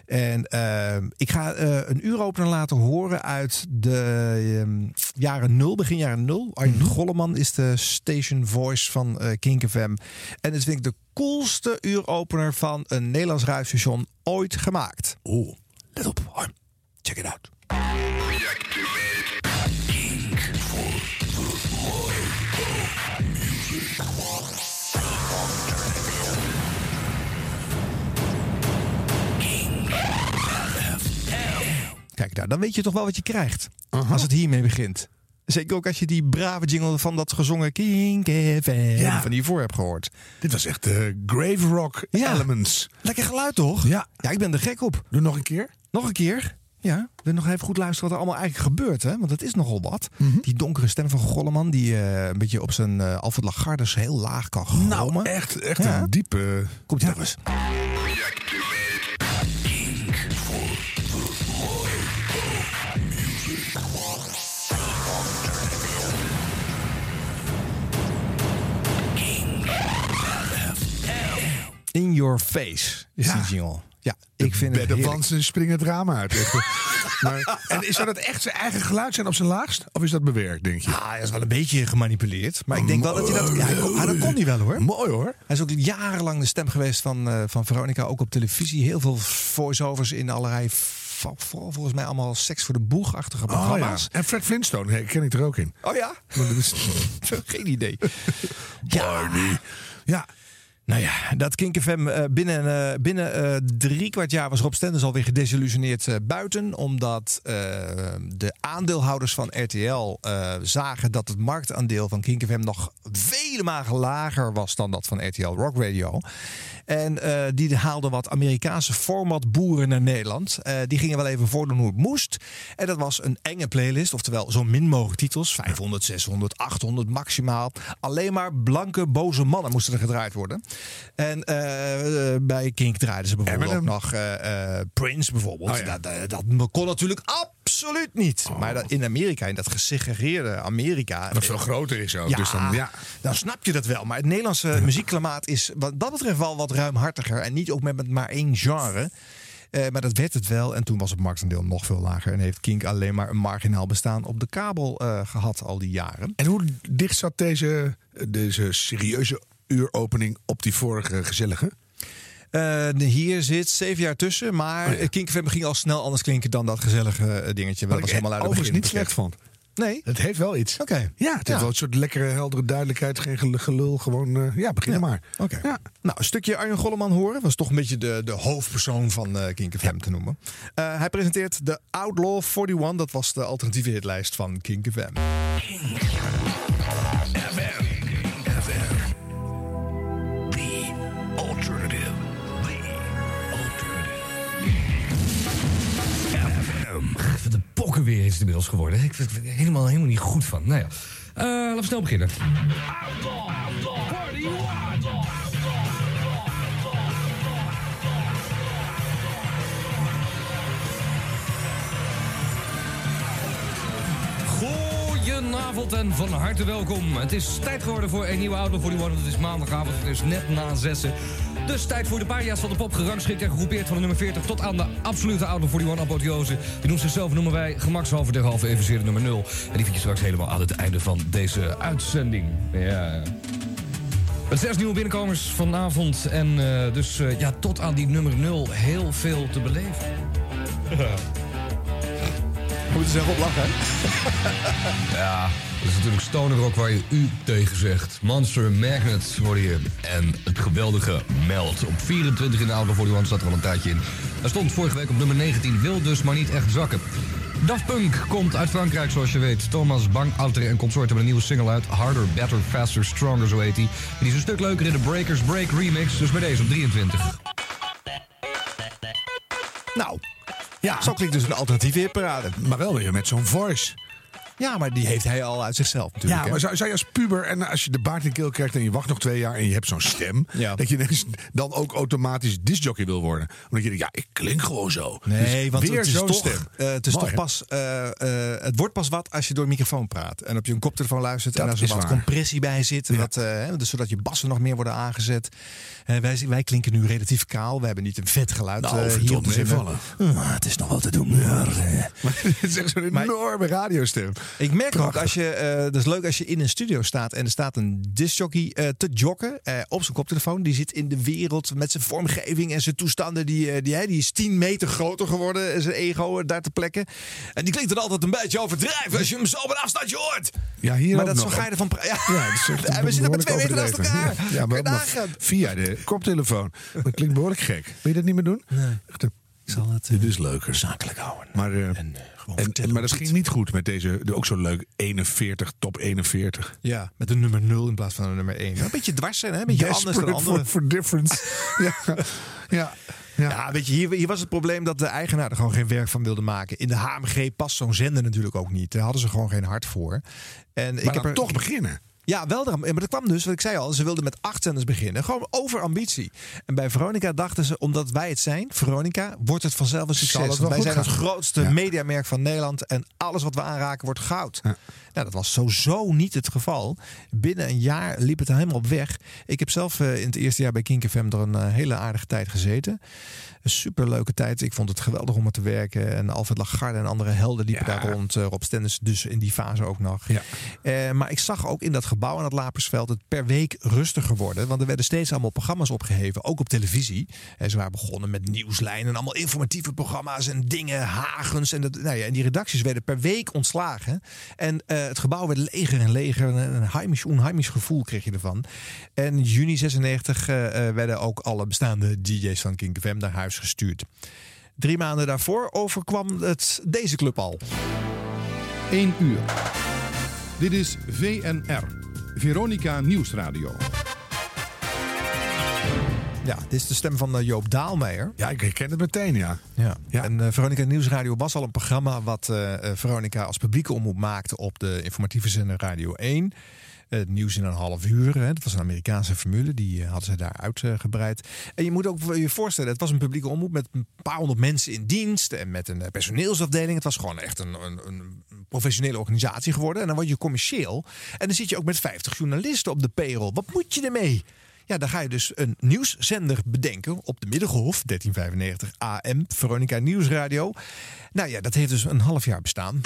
En eh, ik ga eh, een uuropener laten horen uit de ehm, jaren nul, begin jaren nul. Arjen Golleman is de station voice van eh Kink FM. En dat vind ik de coolste uuropener van een Nederlands radiostation ooit gemaakt. Oeh, let op. Check it out. Kijk, nou, dan weet je toch wel wat je krijgt. Als het hiermee begint. Zeker ook als je die brave jingle van dat gezongen King FM Ja. van hiervoor hebt gehoord. Dit was echt de Grave Rock Elements. Lekker geluid toch? Ja. Ja, ik ben er gek op. Doe nog een keer. Nog een keer. Ja, we nog even goed luisteren wat er allemaal eigenlijk gebeurt. Hè? Want het is nogal wat. Die donkere stem van Golleman, die eh, een beetje op zijn eh Alfred Lagardes heel laag kan grommen. Nou, echt, echt Ja. een diepe... Komt nog eens. Your face is die jingle. Ja, ik vind het heerlijk. wansen springen het raam uit. Maar, en is zou dat echt zijn eigen geluid zijn op zijn laagst? Of is dat bewerkt, denk je? Ja, hij is wel een beetje gemanipuleerd. Maar ik denk wel dat hij dat... Ja, hij ah, dat kon hij wel hoor. Mooi hoor. Hij is ook jarenlang de stem geweest van, eh, van Veronica, ook op televisie. Heel veel voice-overs in allerlei, vooral volgens mij allemaal seks voor de boeg-achtige Oh, ja. programma's. En Fred Flintstone hey, ken ik er ook in. Oh ja? Dat. Geen idee. Barney. Ja. Nou ja, dat Kink FM eh, binnen, eh, binnen eh, drie kwart jaar was Rob Stenders alweer gedesillusioneerd buiten. Omdat de aandeelhouders van RTL zagen dat het marktaandeel van Kink FM nog vele malen lager was dan dat van RTL Rock Radio. En eh, die haalden wat Amerikaanse formatboeren naar Nederland. Eh, die gingen wel even voordoen hoe het moest. En dat was een enge playlist, oftewel zo min mogelijk titels. 500, 600, 800 maximaal. Alleen maar blanke, boze mannen moesten er gedraaid worden. En eh, bij Kink draaiden ze bijvoorbeeld ook nog Prince bijvoorbeeld. Oh ja. dat, dat, dat kon natuurlijk absoluut niet. Maar dat, in Amerika, in dat gesegregeerde Amerika... Dat veel groter is ook. Ja, Dus dan, ja. dan snap je dat wel. Maar het Nederlandse muziekklimaat is wat dat betreft wel wat ruimhartiger. En niet ook met, met maar één genre. Eh, maar dat werd het wel. En toen was het marktendeel nog veel lager. En heeft Kink alleen maar een marginaal bestaan op de kabel eh, gehad al die jaren. En hoe dicht zat deze, deze serieuze uuropening op die vorige gezellige? Eh, hier zit zeven jaar tussen. Maar Oh ja. Kink ging al snel anders klinken dan dat gezellige dingetje. Dat Wat was ik helemaal uit het begin niet slecht vond. Nee? Het heeft wel iets. Oké. Ja, het heeft wel een soort lekkere, heldere duidelijkheid. Geen gel- gelul. Gewoon, eh, ja, begin er maar. Oké. Ja. Nou, een stukje Arjen Golleman horen. Was toch een beetje de, de hoofdpersoon van eh Kink FM te noemen. Eh, hij presenteert de Outlaw 41. Dat was de alternatieve hitlijst van Kink FM. Alternative. Weer is het inmiddels geworden. Ik vind het helemaal, helemaal niet goed van. Nou ja, Eh, laten we snel beginnen. Goedenavond en van harte welkom. Het is tijd geworden voor een nieuwe Outlaw 41. Het is maandagavond, het is net na zessen. Dus tijd voor de paria's van de pop, gerangschikt en gegroepeerd van de nummer 40 tot aan de absolute Outlaw 41 apotheose. Die noemt zichzelf, noemen wij gemakshalve derhalve evenzeer de nummer 0. En die vind je straks helemaal aan het einde van deze uitzending. Ja. Met zes nieuwe binnenkomers vanavond. En eh, dus eh, ja, tot aan die nummer 0 heel veel te beleven. Moeten ze erop lachen, hè? Ja, dat is natuurlijk stoner rock waar je u tegen zegt. Monster Magnet hoor je. En het geweldige Meld. Op 24 in de Outlaw 41 staat er al een tijdje in. Hij stond vorige week op nummer 19. Wil dus maar niet echt zakken. Daft Punk komt uit Frankrijk, zoals je weet. Thomas Bangalter en consort hebben een nieuwe single uit. Harder, Better, Faster, Stronger, zo heet hij. Die is een stuk leuker in de Breakers Break remix. Dus bij deze op 23. Nou, ja. zo klinkt dus een alternatieve hitparade. Maar wel weer met zo'n voice. Ja, maar die heeft hij al uit zichzelf natuurlijk. Ja, hè? maar zou, zou je als puber en als je de baard in keel krijgt en je wacht nog twee jaar en je hebt zo'n stem, Ja. dat je dan ook automatisch discjockey wil worden? Omdat je denkt, ja, ik klink gewoon zo. Nee, Dus want weer het is, zo'n toch, stem. eh, het, is Mooi, toch pas, eh, eh, het wordt pas wat als je door een microfoon praat. En op je een koptelefoon luistert. Dat en als er wat waar. compressie bij zit. en Wat, dus zodat je bassen nog meer worden aangezet. Wij, wij klinken nu relatief kaal. We hebben niet een vet geluid Nou, hier op de. Ah, het is nog wel te doen. Maar, Het is echt zo'n enorme radiostem. Ik merk ook, als je, eh dat is leuk als je in een studio staat en er staat een discjockey eh, te joggen eh, op zijn koptelefoon. Die zit in de wereld met zijn vormgeving en zijn toestanden. Die, die, die is 10 meter groter geworden, en zijn ego daar te plekken. En die klinkt dan altijd een beetje overdrijven als je hem zo op een afstandje hoort. Ja, hier maar dat zo nog. ga je ervan... Ja, dat Ja, we zitten met twee meter naast elkaar. Ja, maar, via de koptelefoon. Dat klinkt behoorlijk gek. Wil je dat niet meer doen? Nee. Echt een- zal het Dit is leuker. zakelijk houden. Maar, En, gewoon en, en- maar dat ging niet goed met deze, de, ook zo leuk, 41, top 41. Ja, met een nummer 0 in plaats van een nummer 1. Een beetje dwars zijn, hè? Een beetje anders dan Desperate andere. for, for difference. ja, ja, ja. Ja, weet je, hier, hier was het probleem dat de eigenaar er gewoon geen werk van wilde maken. In de HMG past zo'n zender natuurlijk ook niet. Daar hadden ze gewoon geen hart voor. En ik maar heb dan er toch beginnen. Ja, wel. Maar dat kwam dus, wat ik zei al, ze wilden met acht zenders beginnen. Gewoon over ambitie. En bij Veronica dachten ze, omdat wij het zijn, Veronica, wordt het vanzelf een succes. wij zijn het grootste Ja. mediamerk van Nederland. En alles wat we aanraken wordt goud. Nou, dat was sowieso niet het geval. Binnen een jaar liep het helemaal op weg. Ik heb zelf eh, in het eerste jaar bij Kink FM er een eh, hele aardige tijd gezeten. Een superleuke tijd. Ik vond het geweldig om er te werken. En Alfred Lagarde en andere helden liepen daar rond. Eh, Rob Stenders dus in die fase ook nog. Ja. Eh, maar ik zag ook in dat gebouw aan het Lapersveld het per week rustiger worden. Want er werden steeds allemaal programma's opgeheven, ook op televisie. En ze waren begonnen met nieuwslijnen en allemaal informatieve programma's en dingen, hagens. En, dat, nou ja, en die redacties werden per week ontslagen. En eh, het gebouw werd leger en leger. En Een heimisch, onheimisch gevoel kreeg je ervan. En juni 96 eh, eh, werden ook alle bestaande DJ's van Kink FM naar huis gestuurd. Drie maanden daarvoor overkwam het deze club al. 1 uur. Dit is VNR, Veronica Nieuwsradio. Ja, dit is de stem van eh, Joop Daalmeijer. Ja, ik herken het meteen, ja. Ja. En eh, Veronica Nieuwsradio was al een programma wat eh, Veronica als publieke omroep maakte op de informatieve zender Radio 1. Het nieuws in een half uur. Hè. Dat was een Amerikaanse formule. Die eh, hadden ze daar uitgebreid. En je moet ook je voorstellen, het was een publieke omroep met een paar honderd mensen in dienst. En met een eh, personeelsafdeling. Het was gewoon echt een, een, een professionele organisatie geworden. En dan word je commercieel. En dan zit je ook met 50 journalisten op de payroll. Wat moet je ermee? Ja, dan ga je dus een nieuwszender bedenken op de Middengolf, 1395 AM, Veronica Nieuwsradio. Nou ja, dat heeft dus een half jaar bestaan.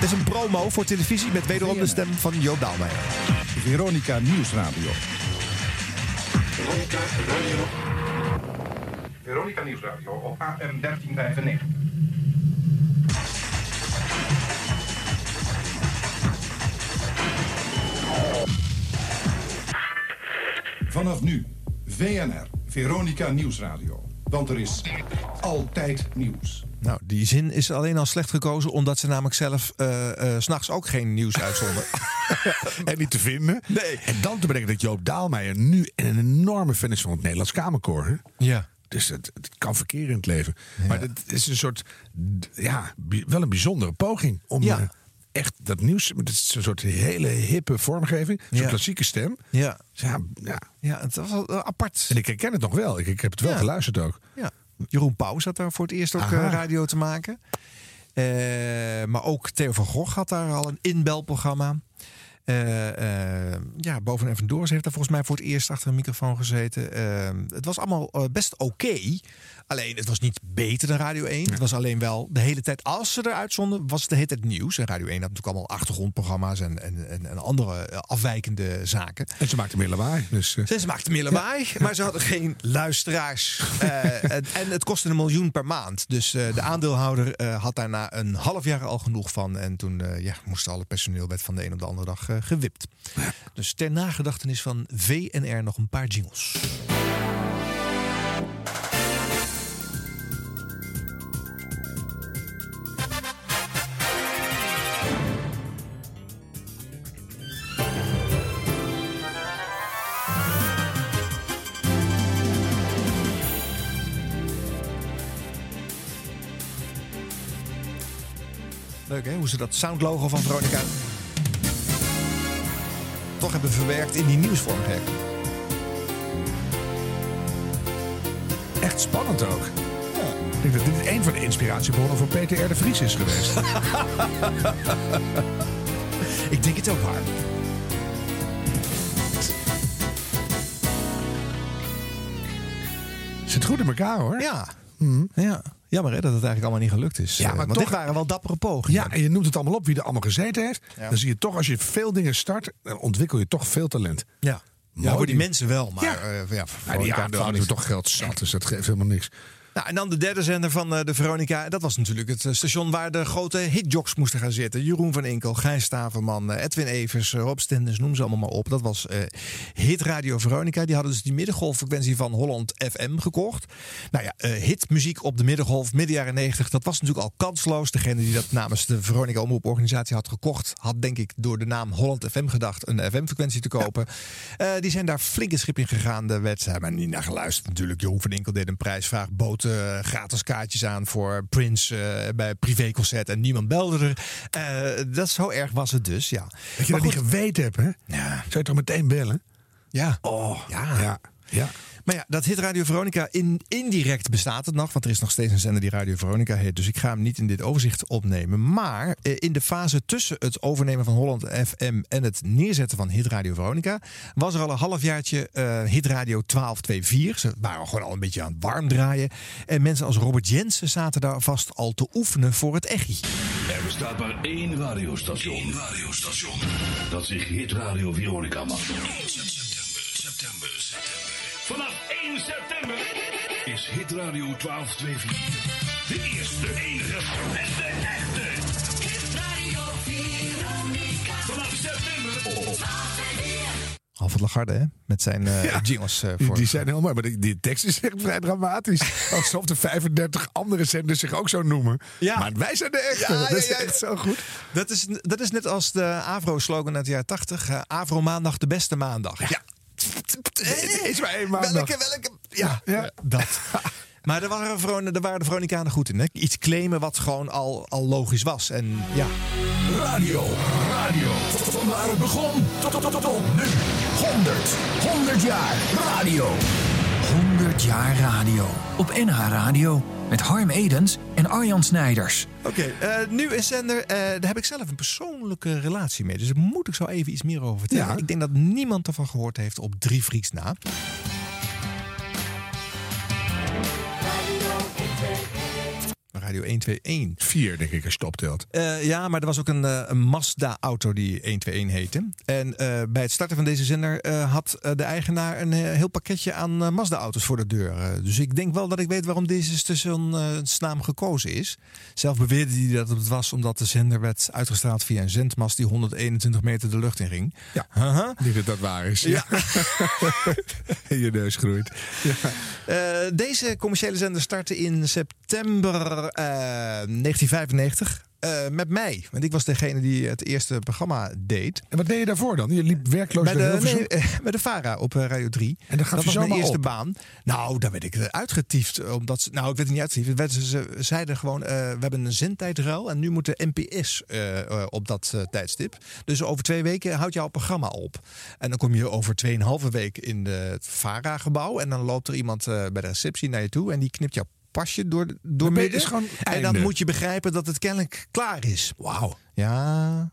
Het is een promo voor televisie met wederom de stem van Joop Daalmeijer. Veronica Nieuwsradio. Veronica Radio. Veronica Nieuwsradio op AM 1395. Vanaf nu, VNR, Veronica Nieuwsradio. Want er is altijd nieuws. Nou, die zin is alleen al slecht gekozen omdat ze namelijk zelf eh eh, 's s'nachts ook geen nieuws uitzonden. en niet te vinden. Nee. En dan te bedenken dat Joop Daalmeijer nu een enorme fan is van het Nederlands Kamerkoor. Hè? Ja. Dus het, het kan verkeren in het leven. Maar het is een soort, ja, wel een bijzondere poging om Ja. eh, echt dat nieuws, het is een soort hele hippe vormgeving, zo'n Ja. klassieke stem. Ja. Ja, ja. Ja, het was eh, apart. En ik herken het nog wel. Ik, ik heb het wel geluisterd ook. Ja. Jeroen Pauw zat daar voor het eerst ook Aha. eh, radio te maken. Eh, maar ook Theo van Gogh had daar al een inbelprogramma. Eh, eh, ja, Boven en Vandoors heeft daar volgens mij voor het eerst achter een microfoon gezeten. Het was allemaal best oké. Alleen, het was niet beter dan Radio 1. Het was alleen wel de hele tijd, als ze eruit zonden, was het de hele tijd nieuws. En Radio 1 had natuurlijk allemaal achtergrondprogramma's en, en, en, en andere eh, afwijkende zaken. En ze maakten meer lawaai. Dus, eh, Ze maakten meer lawaai, maar ze hadden geen luisteraars. Eh, en, en het kostte een miljoen per maand. Dus de aandeelhouder had daarna een half jaar al genoeg van. En toen ja, moest alle personeel werd van de een op de andere dag gewipt. Dus ter nagedachtenis van VNR nog een paar jingles. Leuk hè, hoe ze dat soundlogo van Veronica toch hebben verwerkt in die nieuwsvormgeving. echt spannend ook. Ik denk dat dit een van de inspiratiebronnen voor Peter R. de Vries is geweest. Ik denk het ook waar. Zit goed in elkaar hoor. Ja. Ja. Jammer hè, dat het eigenlijk allemaal niet gelukt is. Ja, Eh, maar Want toch- dit waren wel dappere pogingen. Ja, en je noemt het allemaal op wie er allemaal gezeten heeft. Ja. Dan zie je toch, als je veel dingen start, dan ontwikkel je toch veel talent. Ja. Mooi. Ja, voor die mensen wel, maar Ja. eh, ja, Ja, die Veronica aandeelhouder niks. hebben toch geld zat, dus dat geeft helemaal niks. Nou, en dan de derde zender van eh, de Veronica. Dat was natuurlijk het eh, station waar de grote hitjocks moesten gaan zitten. Jeroen van Inkel, Gijs Staverman, eh, Edwin Evers, Rob Stenders, noem ze allemaal maar op. Dat was eh Hit Radio Veronica. Die hadden dus die middengolffrequentie van Holland FM gekocht. Nou ja, hitmuziek op de middengolf, midden jaren 90. Dat was natuurlijk al kansloos. Degene die dat namens de Veronica Omroeporganisatie had gekocht... had denk ik door de naam Holland FM gedacht een FM-frequentie te kopen. Die zijn daar flink een schip in gegaan. Werd ze maar niet naar geluisterd natuurlijk. Jeroen van Inkel deed een prijsvraag. Bood eh, gratis kaartjes aan voor Prince eh, bij privéconcert. En niemand belde er. Eh, dat zo erg was het dus, ja. Dat je Maar dat niet geweten hebt, hè? Ja. Zou je toch meteen bellen? Ja. Oh, ja. ja. ja. Maar ja, dat hit Radio Veronica in, indirect bestaat het nog. Want er is nog steeds een zender die Radio Veronica heet. Dus ik ga hem niet in dit overzicht opnemen. Maar eh, in de fase tussen het overnemen van Holland FM en het neerzetten van Hit Radio Veronica... was er al een halfjaartje eh Hit Radio 1224. Ze waren gewoon al een beetje aan het warm draaien. En mensen als Robert Jensen zaten daar vast al te oefenen voor het echi. Er bestaat maar één radiostation. Eén radiostation. Dat zich Hit Radio Veronica mag noemen. September, september, september. Vanaf 1 september is Hit Radio 1224 de eerste, enige en de echte. Hit Radio Veronica. Vanaf september op Alfred Lagarde, hè? Met zijn eh, jingles eh, Die, voor. die zijn heel mooi, maar die, die tekst is echt vrij dramatisch. Alsof de 35 andere zenders zich ook zo noemen. Ja. Maar wij zijn de echte. Ja, dat ja, is ja. echt zo goed. Dat is, dat is net als de Avro-slogan uit de jaren 80. eh, Avro maandag de beste maandag. Ja. Is maar één maandag. Welke, welke? Ja, ja. dat. Maar daar waren, waren de Veronicanen goed in. Hè? Iets claimen wat gewoon al, al logisch was. En ja, Radio, radio. Van waar het begon tot, tot, tot, tot nu. 100, 100 jaar radio. 100 jaar radio. Op NH Radio. Met Harm Edens en Arjan Snijders. Oké, eh, nu een zender. eh, daar heb ik zelf een persoonlijke relatie mee. Dus daar moet ik zo even iets meer over vertellen. Ja. Ik denk dat niemand ervan gehoord heeft op Drie Frieks na. Radio 121. Vier, denk ik, als je het optelt. Eh, ja, maar er was ook een, eh, een Mazda-auto die 121 heette. En eh, bij het starten van deze zender had de eigenaar een heel pakketje aan Mazda-auto's voor de deur. Dus ik denk wel dat ik weet waarom deze station eh, naam gekozen is. Zelf beweerde hij dat het was omdat de zender werd uitgestraald via een zendmast die 121 meter de lucht in ging. Ja, niet dat dat waar is. Ja. je neus groeit. Ja. Deze commerciële zender startte in september eh, 1995. eh, met mij. Want ik was degene die het eerste programma deed. En wat deed je daarvoor dan? Je liep werkloos Bij de, nee, eh, bij de VARA op eh, Radio 3. En dan dat je was mijn eerste op. baan. Nou, daar werd ik eh, uitgetiefd. Omdat ze, nou, ik werd er niet uitgetiefd. Het Ze, ze zeiden gewoon, eh, we hebben een zendtijdruil. En nu moet de NPS eh, eh, op dat eh, tijdstip. Dus over twee weken houdt jouw programma op. En dan kom je over tweeënhalve week in de- het VARA-gebouw. En dan loopt er iemand eh, bij de receptie naar je toe. En die knipt jouw pasje door, door je midden. dus gewoon en dan einde. moet je begrijpen dat het kennelijk klaar is. Wauw. Ja,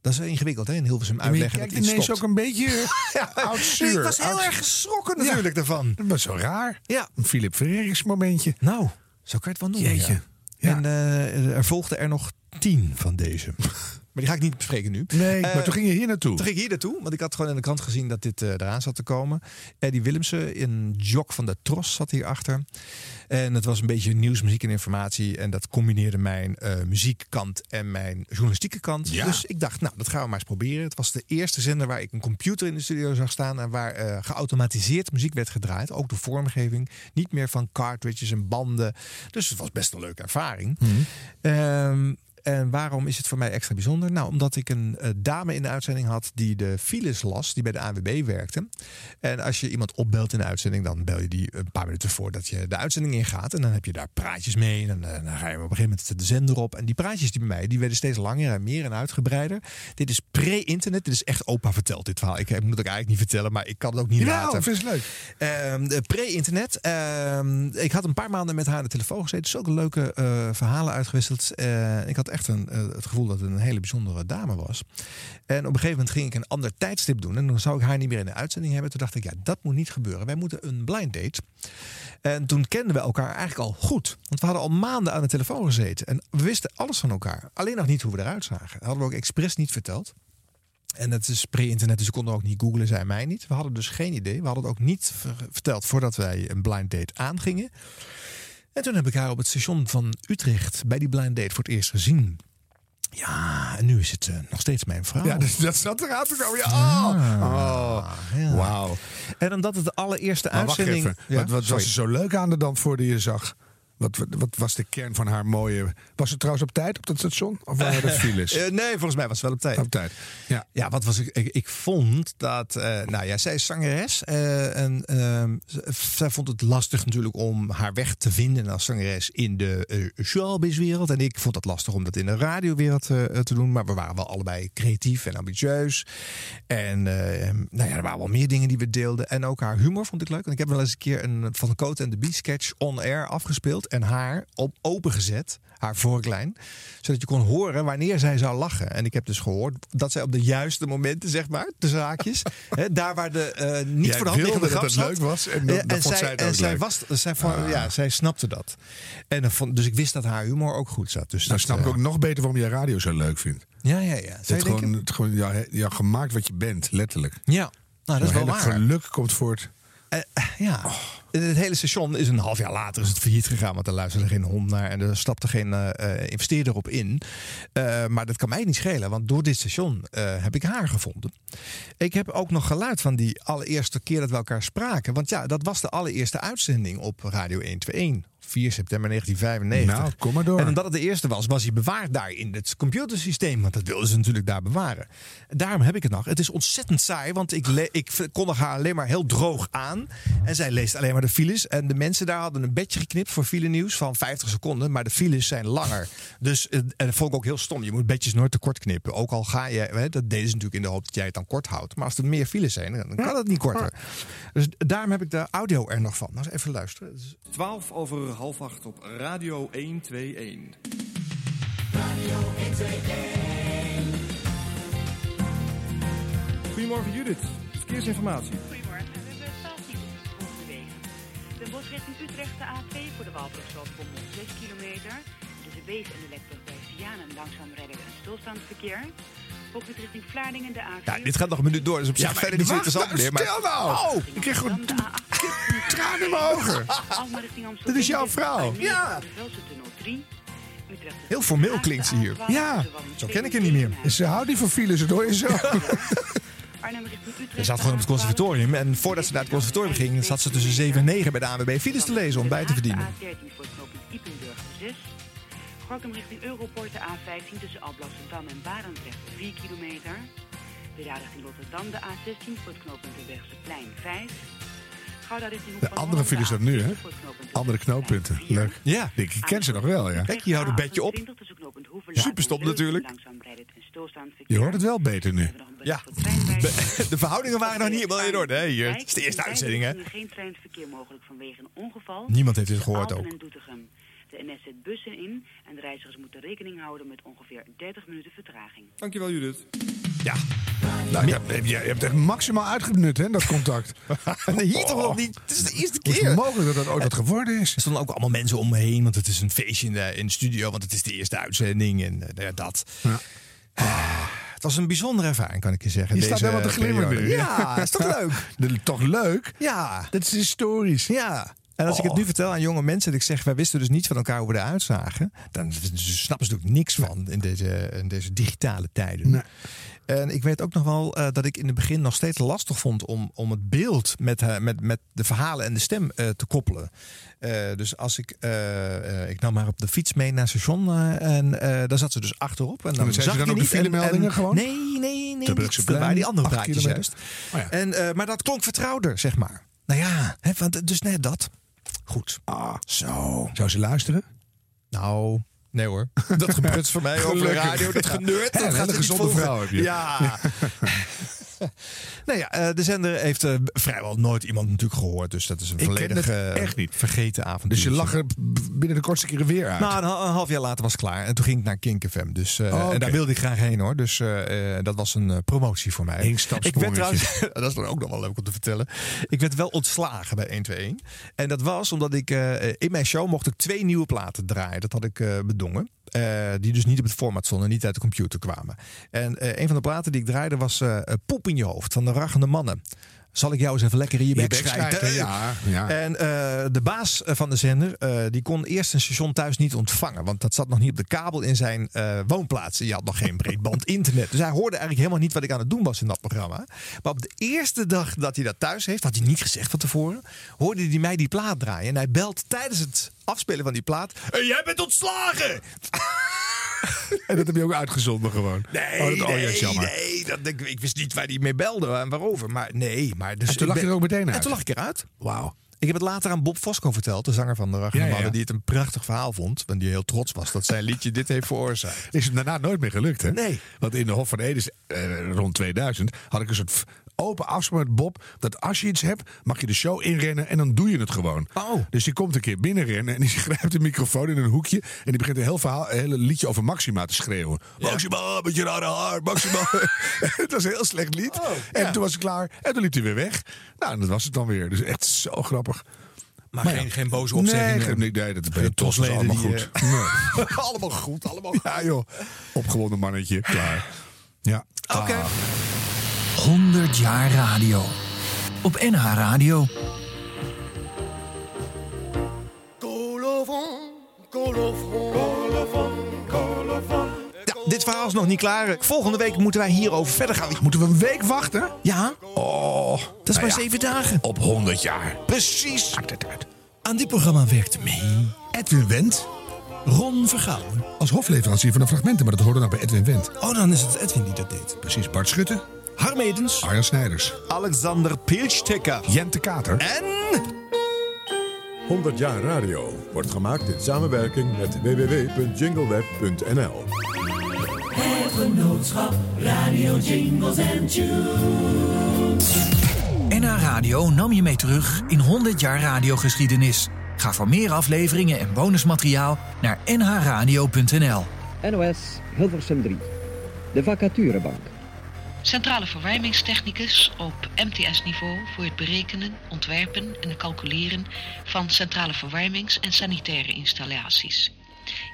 dat is ingewikkeld hè, in Hilversum je uitleggen dat kijkt iets ineens stopt. ook een beetje oud zuur. Ik was heel Oud- erg geschrokken natuurlijk daarvan. Dat was zo raar. Ja. Een Philip Frerichs momentje. Nou, zo kan je het wel noemen. Jeetje. Ja. En eh, er volgden er nog tien van deze. Maar die ga ik niet bespreken nu. Nee, Eh, maar toen ging je hier naartoe. Toen ging ik hier naartoe, want ik had gewoon in de krant gezien dat dit eh, eraan zat te komen. Eddie Willemsen, een jok van de Tros, zat hierachter. En het was een beetje nieuws, muziek en informatie. En dat combineerde mijn eh, muziekkant en mijn journalistieke kant. Ja. Dus ik dacht, nou, dat gaan we maar eens proberen. Het was de eerste zender waar ik een computer in de studio zag staan. En waar geautomatiseerd muziek werd gedraaid. Ook de vormgeving. Niet meer van cartridges en banden. Dus het was best een leuke ervaring. Ehm, en waarom is het voor mij extra bijzonder? Nou, omdat ik een eh, dame in de uitzending had die de files las, die bij de ANWB werkte. En als je iemand opbelt in de uitzending, dan bel je die een paar minuten voordat je de uitzending ingaat. En dan heb je daar praatjes mee. En dan, eh, dan ga je op een gegeven moment de zender op. En die praatjes die bij mij, die werden steeds langer en meer en uitgebreider. Dit is pre-internet. Dit is echt opa verteld, dit verhaal. Ik, ik moet het eigenlijk niet vertellen, maar ik kan het ook niet Ja, laten. vind het leuk. De pre-internet. Ehm, ik had een paar maanden met haar aan de telefoon gezeten. Zulke leuke verhalen uitgewisseld. Ik had echt een, eh, het gevoel dat het een hele bijzondere dame was. En op een gegeven moment ging ik een ander tijdstip doen. En dan zou ik haar niet meer in de uitzending hebben. Toen dacht ik, ja, dat moet niet gebeuren. Wij moeten een blind date. En toen kenden we elkaar eigenlijk al goed. Want we hadden al maanden aan de telefoon gezeten. En we wisten alles van elkaar. Alleen nog niet hoe we eruit zagen. Dat hadden we ook expres niet verteld. En het is pre-internet, dus we konden ook niet googlen, zei mij niet. We hadden dus geen idee. We hadden het ook niet ver- verteld voordat wij een blind date aangingen. En toen heb ik haar op het station van Utrecht bij die blind date voor het eerst gezien. Ja, en nu is het eh, nog steeds mijn vrouw. Ja, dus dat zat eruit te komen. Ja, oh, oh. ja. Wauw. En omdat het de allereerste Maar wacht uitzending... even. Ja, wat was er zo leuk aan de dan voor die je zag? Wat, wat, wat was de kern van haar mooie... Was het trouwens op tijd op dat station? Of waren dat files? Eh, nee, volgens mij was het wel op tijd. Op tijd. Ja. Ja, wat was ik? Ik, ik vond dat. eh, nou ja, zij is zangeres. eh, en ehm, zij vond het lastig natuurlijk om haar weg te vinden als zangeres in de eh, showbizwereld. En ik vond het lastig om dat in de radiowereld eh, te doen. Maar we waren wel allebei creatief en ambitieus. En eh, nou ja, er waren wel meer dingen die we deelden. En ook haar humor vond ik leuk. Want ik heb wel eens een keer een Van de Cote en de Bee sketch on air afgespeeld. En haar op opengezet, haar vorklijn. Zodat je kon horen wanneer zij zou lachen. En ik heb dus gehoord dat zij op de juiste momenten, zeg maar, de zaakjes. hè, daar waar de eh, niet Jij voor de hand liggende dat grap het zat. leuk was en dan vond zij, en zij leuk. was, zij, vond, Ah. ja, zij snapte dat. En dan vond, dus ik wist dat haar humor ook goed zat. Dus Dan dat, snap ik eh, ook nog beter waarom jij radio zo leuk vindt. Ja, ja, ja. Het je gewoon, het gewoon ja, ja, gemaakt wat je bent, letterlijk. Ja, nou, dat is Zo'n wel waar. geluk komt voort. Eh, ja, het hele station is een half jaar later is het failliet gegaan, want er luisterde geen hond naar en er stapte geen eh, investeerder op in. Eh, maar dat kan mij niet schelen, want door dit station heb ik haar gevonden. Ik heb ook nog geluid van die allereerste keer dat we elkaar spraken, want ja, dat was de allereerste uitzending op Radio 121 4 september 1995. Nou, kom maar door. En omdat het de eerste was, was hij bewaard daar in het computersysteem. Want dat wilden ze natuurlijk daar bewaren. Daarom heb ik het nog. Het is ontzettend saai, want ik, ik kondig haar alleen maar heel droog aan. En zij leest alleen maar de files. En de mensen daar hadden een bedje geknipt voor file nieuws van 50 seconden. Maar de files zijn langer. Dus eh, en dat vond ik ook heel stom. Je moet bedjes nooit te kort knippen. Ook al ga je, hè, dat deden ze natuurlijk in de hoop dat jij het dan kort houdt. Maar als er meer files zijn, dan kan het niet korter. Dus daarom heb ik de audio er nog van. Nou, eens even luisteren. Het is 12 over half acht op Radio 121. Goedemorgen Judith, verkeersinformatie. Goedemorgen, we hebben 12 files volgende week. De bos richting Utrecht, de A2 voor de op 6 kilometer. Tussen Bees en de Lekbrug langzaam rijden en stilstaand verkeer. Volgens richting Vlaardingen de A4. Ja, dit gaat nog een minuut door. Dus op zich maar verder niet zo interessant meer. Maar... stil nou. Oh, Ik kreeg gewoon Dan de A8. tranen in mijn ogen. Dit is jouw vrouw. Ja. Velsen-tunnel 3. Utrecht Heel formeel klinkt ze hier. Ja, Zo ken ik haar niet meer. ze houdt niet van files, dat hoor je zo. Ze zat gewoon op het conservatorium. En voordat ze naar het conservatorium ging, zat ze tussen 7 en 9 bij de ANWB files te lezen om bij te verdienen. Gorkum richting Europort de A15 tussen Alblasserdam en Barendrecht 4 kilometer. Breda richting Rotterdam de A16 voor het knooppunt de Plein 5. Gouda richting Hoek De van andere files dan nu, hè? Andere knooppunten. Leuk. Ja. Ik ken ze nog wel, ja. Kijk, je houdt het bedje op. Super stop natuurlijk. Je hoort het wel beter nu. Ja, de, verhoudingen waren nog niet helemaal in orde. Hè? Hier. Het is de eerste uitzending, hè? Er is geen treinverkeer mogelijk vanwege een ongeval. Niemand heeft dit gehoord ook. En. De NS zet bussen in en de reizigers moeten rekening houden met ongeveer 30 minuten vertraging. Dankjewel Judith. Ja. Nou, je, hebt, je hebt echt maximaal uitgenut, hè, dat contact. Nee, hier toch nog niet. Het is de eerste Hoe is keer. het mogelijk dat dat ooit wat geworden is? Er stonden ook allemaal mensen om me heen, want het is een feestje in de, in de studio, want het is de eerste uitzending en eh, nou ja, dat. Ah, het was een bijzondere ervaring, kan ik je zeggen. Je staat deze helemaal te glimmen nu. Ja, is toch leuk? De- toch leuk? Ja. Dat is historisch. Ja. En als ik het nu vertel aan jonge mensen, dat ik zeg, wij wisten dus niet van elkaar hoe we eruit zagen, dan snappen ze natuurlijk niks van in deze, in deze digitale tijden. En ik weet ook nog wel eh, dat ik in het begin nog steeds lastig vond om, om het beeld met, eh, met, met de verhalen en de stem eh, te koppelen. Dus als ik, ik nam haar op de fiets mee naar het station en daar zat ze dus achterop. En dan, dan zei zag ze dan ook de niet. En- filemeldingen en- gewoon? Nee, nee, nee. Niet. Dat waren die andere praatjes juist. Oh ja. En, maar dat klonk vertrouwder, zeg maar. Nou ja, hè, want, dus net dat. Goed. Ah, Zo. Zou ze luisteren? Nou, nee hoor. Dat gebeurt voor mij over de radio. Dat geneurt. Ja, Dat een gaat hele niet gezonde vrouw heb je. Ja. nou ja, eh, de zender heeft eh, vrijwel nooit iemand natuurlijk gehoord. Dus dat is een volledig echt niet. vergeten avond. Dus je lag er binnen de kortste keren weer uit. Nou, een, ha- een half jaar later was het klaar. En toen ging ik naar Kink FM. Dus, eh, Oh. En daar wilde ik graag heen hoor. Dus dat was een promotie voor mij. Eén ik werd trouwens, dat is dan ook nog wel leuk om te vertellen. Ik werd wel ontslagen bij 121. En dat was omdat ik in mijn show mocht ik twee nieuwe platen draaien. Dat had ik bedongen. Eh, die dus niet op het format stonden, niet uit de computer kwamen. En eh, een van de platen die ik draaide was eh, Poep in je hoofd van de Raggende Mannen. Zal ik jou eens even lekker in je bek ja, ja. En eh, de baas eh, van de zender, eh, die kon eerst een station thuis niet ontvangen. Want dat zat nog niet op de kabel in zijn eh, woonplaats. Je had nog geen breedband internet. Dus hij hoorde eigenlijk helemaal niet wat ik aan het doen was in dat programma. Maar op de eerste dag dat hij dat thuis heeft, had hij niet gezegd van tevoren, hoorde hij mij die plaat draaien. En hij belt tijdens het afspelen van die plaat. "Hey, jij bent ontslagen! En dat heb je ook uitgezonden gewoon. Nee, oh, dat, oh, nee, nee. Dat, ik, ik wist niet waar hij mee belde en waarover. Maar nee, maar... Dus En toen lag je er ook meteen En uit? toen lag ik eruit. Wauw. Ik heb het later aan Bob Fosco verteld, de zanger van de Ja, ja, ja. die het een prachtig verhaal vond. Want die heel trots was dat zijn liedje dit heeft veroorzaakt. Is het daarna nooit meer gelukt, hè? Nee. Want in de Hof van Ede eh, rond 2000 had ik een soort open afspraak met Bob. Dat als je iets hebt, mag je de show inrennen en dan doe je het gewoon. Oh. Dus die komt een keer binnenrennen en die grijpt de microfoon in een hoekje. En die begint een heel verhaal, een hele liedje over Maxima te schreeuwen. Maxima, met je rare haar, Maxima. het was een heel slecht lied. en toen was ik klaar en toen liep hij weer weg. Nou, en dat was het dan weer. Dus echt zo grappig. Maar geen- geen boze opzeggingen. Nee, nee, nee, dat het was tosleden allemaal die, goed. eh, Nee. allemaal goed, allemaal Ja, joh. Opgewonden mannetje. Klaar. Ja. Oké. Ah. 100 jaar radio. Op NH Radio. Dit verhaal is nog niet klaar. Volgende week moeten wij hierover verder gaan. Moeten we een week wachten? Ja, Oh. dat is maar nou ja, zeven dagen. Op 100 jaar. Precies. Maakt het uit. Aan dit programma werkte mee Edwin Wendt. Ron Vergouwen. Als hofleverancier van de fragmenten, maar dat hoorde nou bij Edwin Wendt. Oh, dan is het Edwin die dat deed. Precies, Bart Schutte. Harm Edens. Arjan Snijders. Alexander Pilstekker. Jente Kater. En... 100 jaar radio wordt gemaakt in samenwerking met www.jingleweb.nl. Het genootschap Radio Jingles en Tunes. NH Radio nam je mee terug in 100 jaar radiogeschiedenis. Ga voor meer afleveringen en bonusmateriaal naar nhradio.nl. NOS Hilversum 3. De vacaturebank. Centrale verwarmingstechnicus op MTS-niveau voor het berekenen, ontwerpen en calculeren van centrale verwarmings- en sanitaire installaties.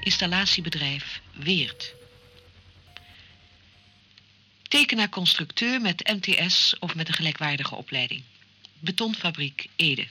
Installatiebedrijf Weert. Tekenaar-constructeur met MTS of met een gelijkwaardige opleiding. Betonfabriek Ede.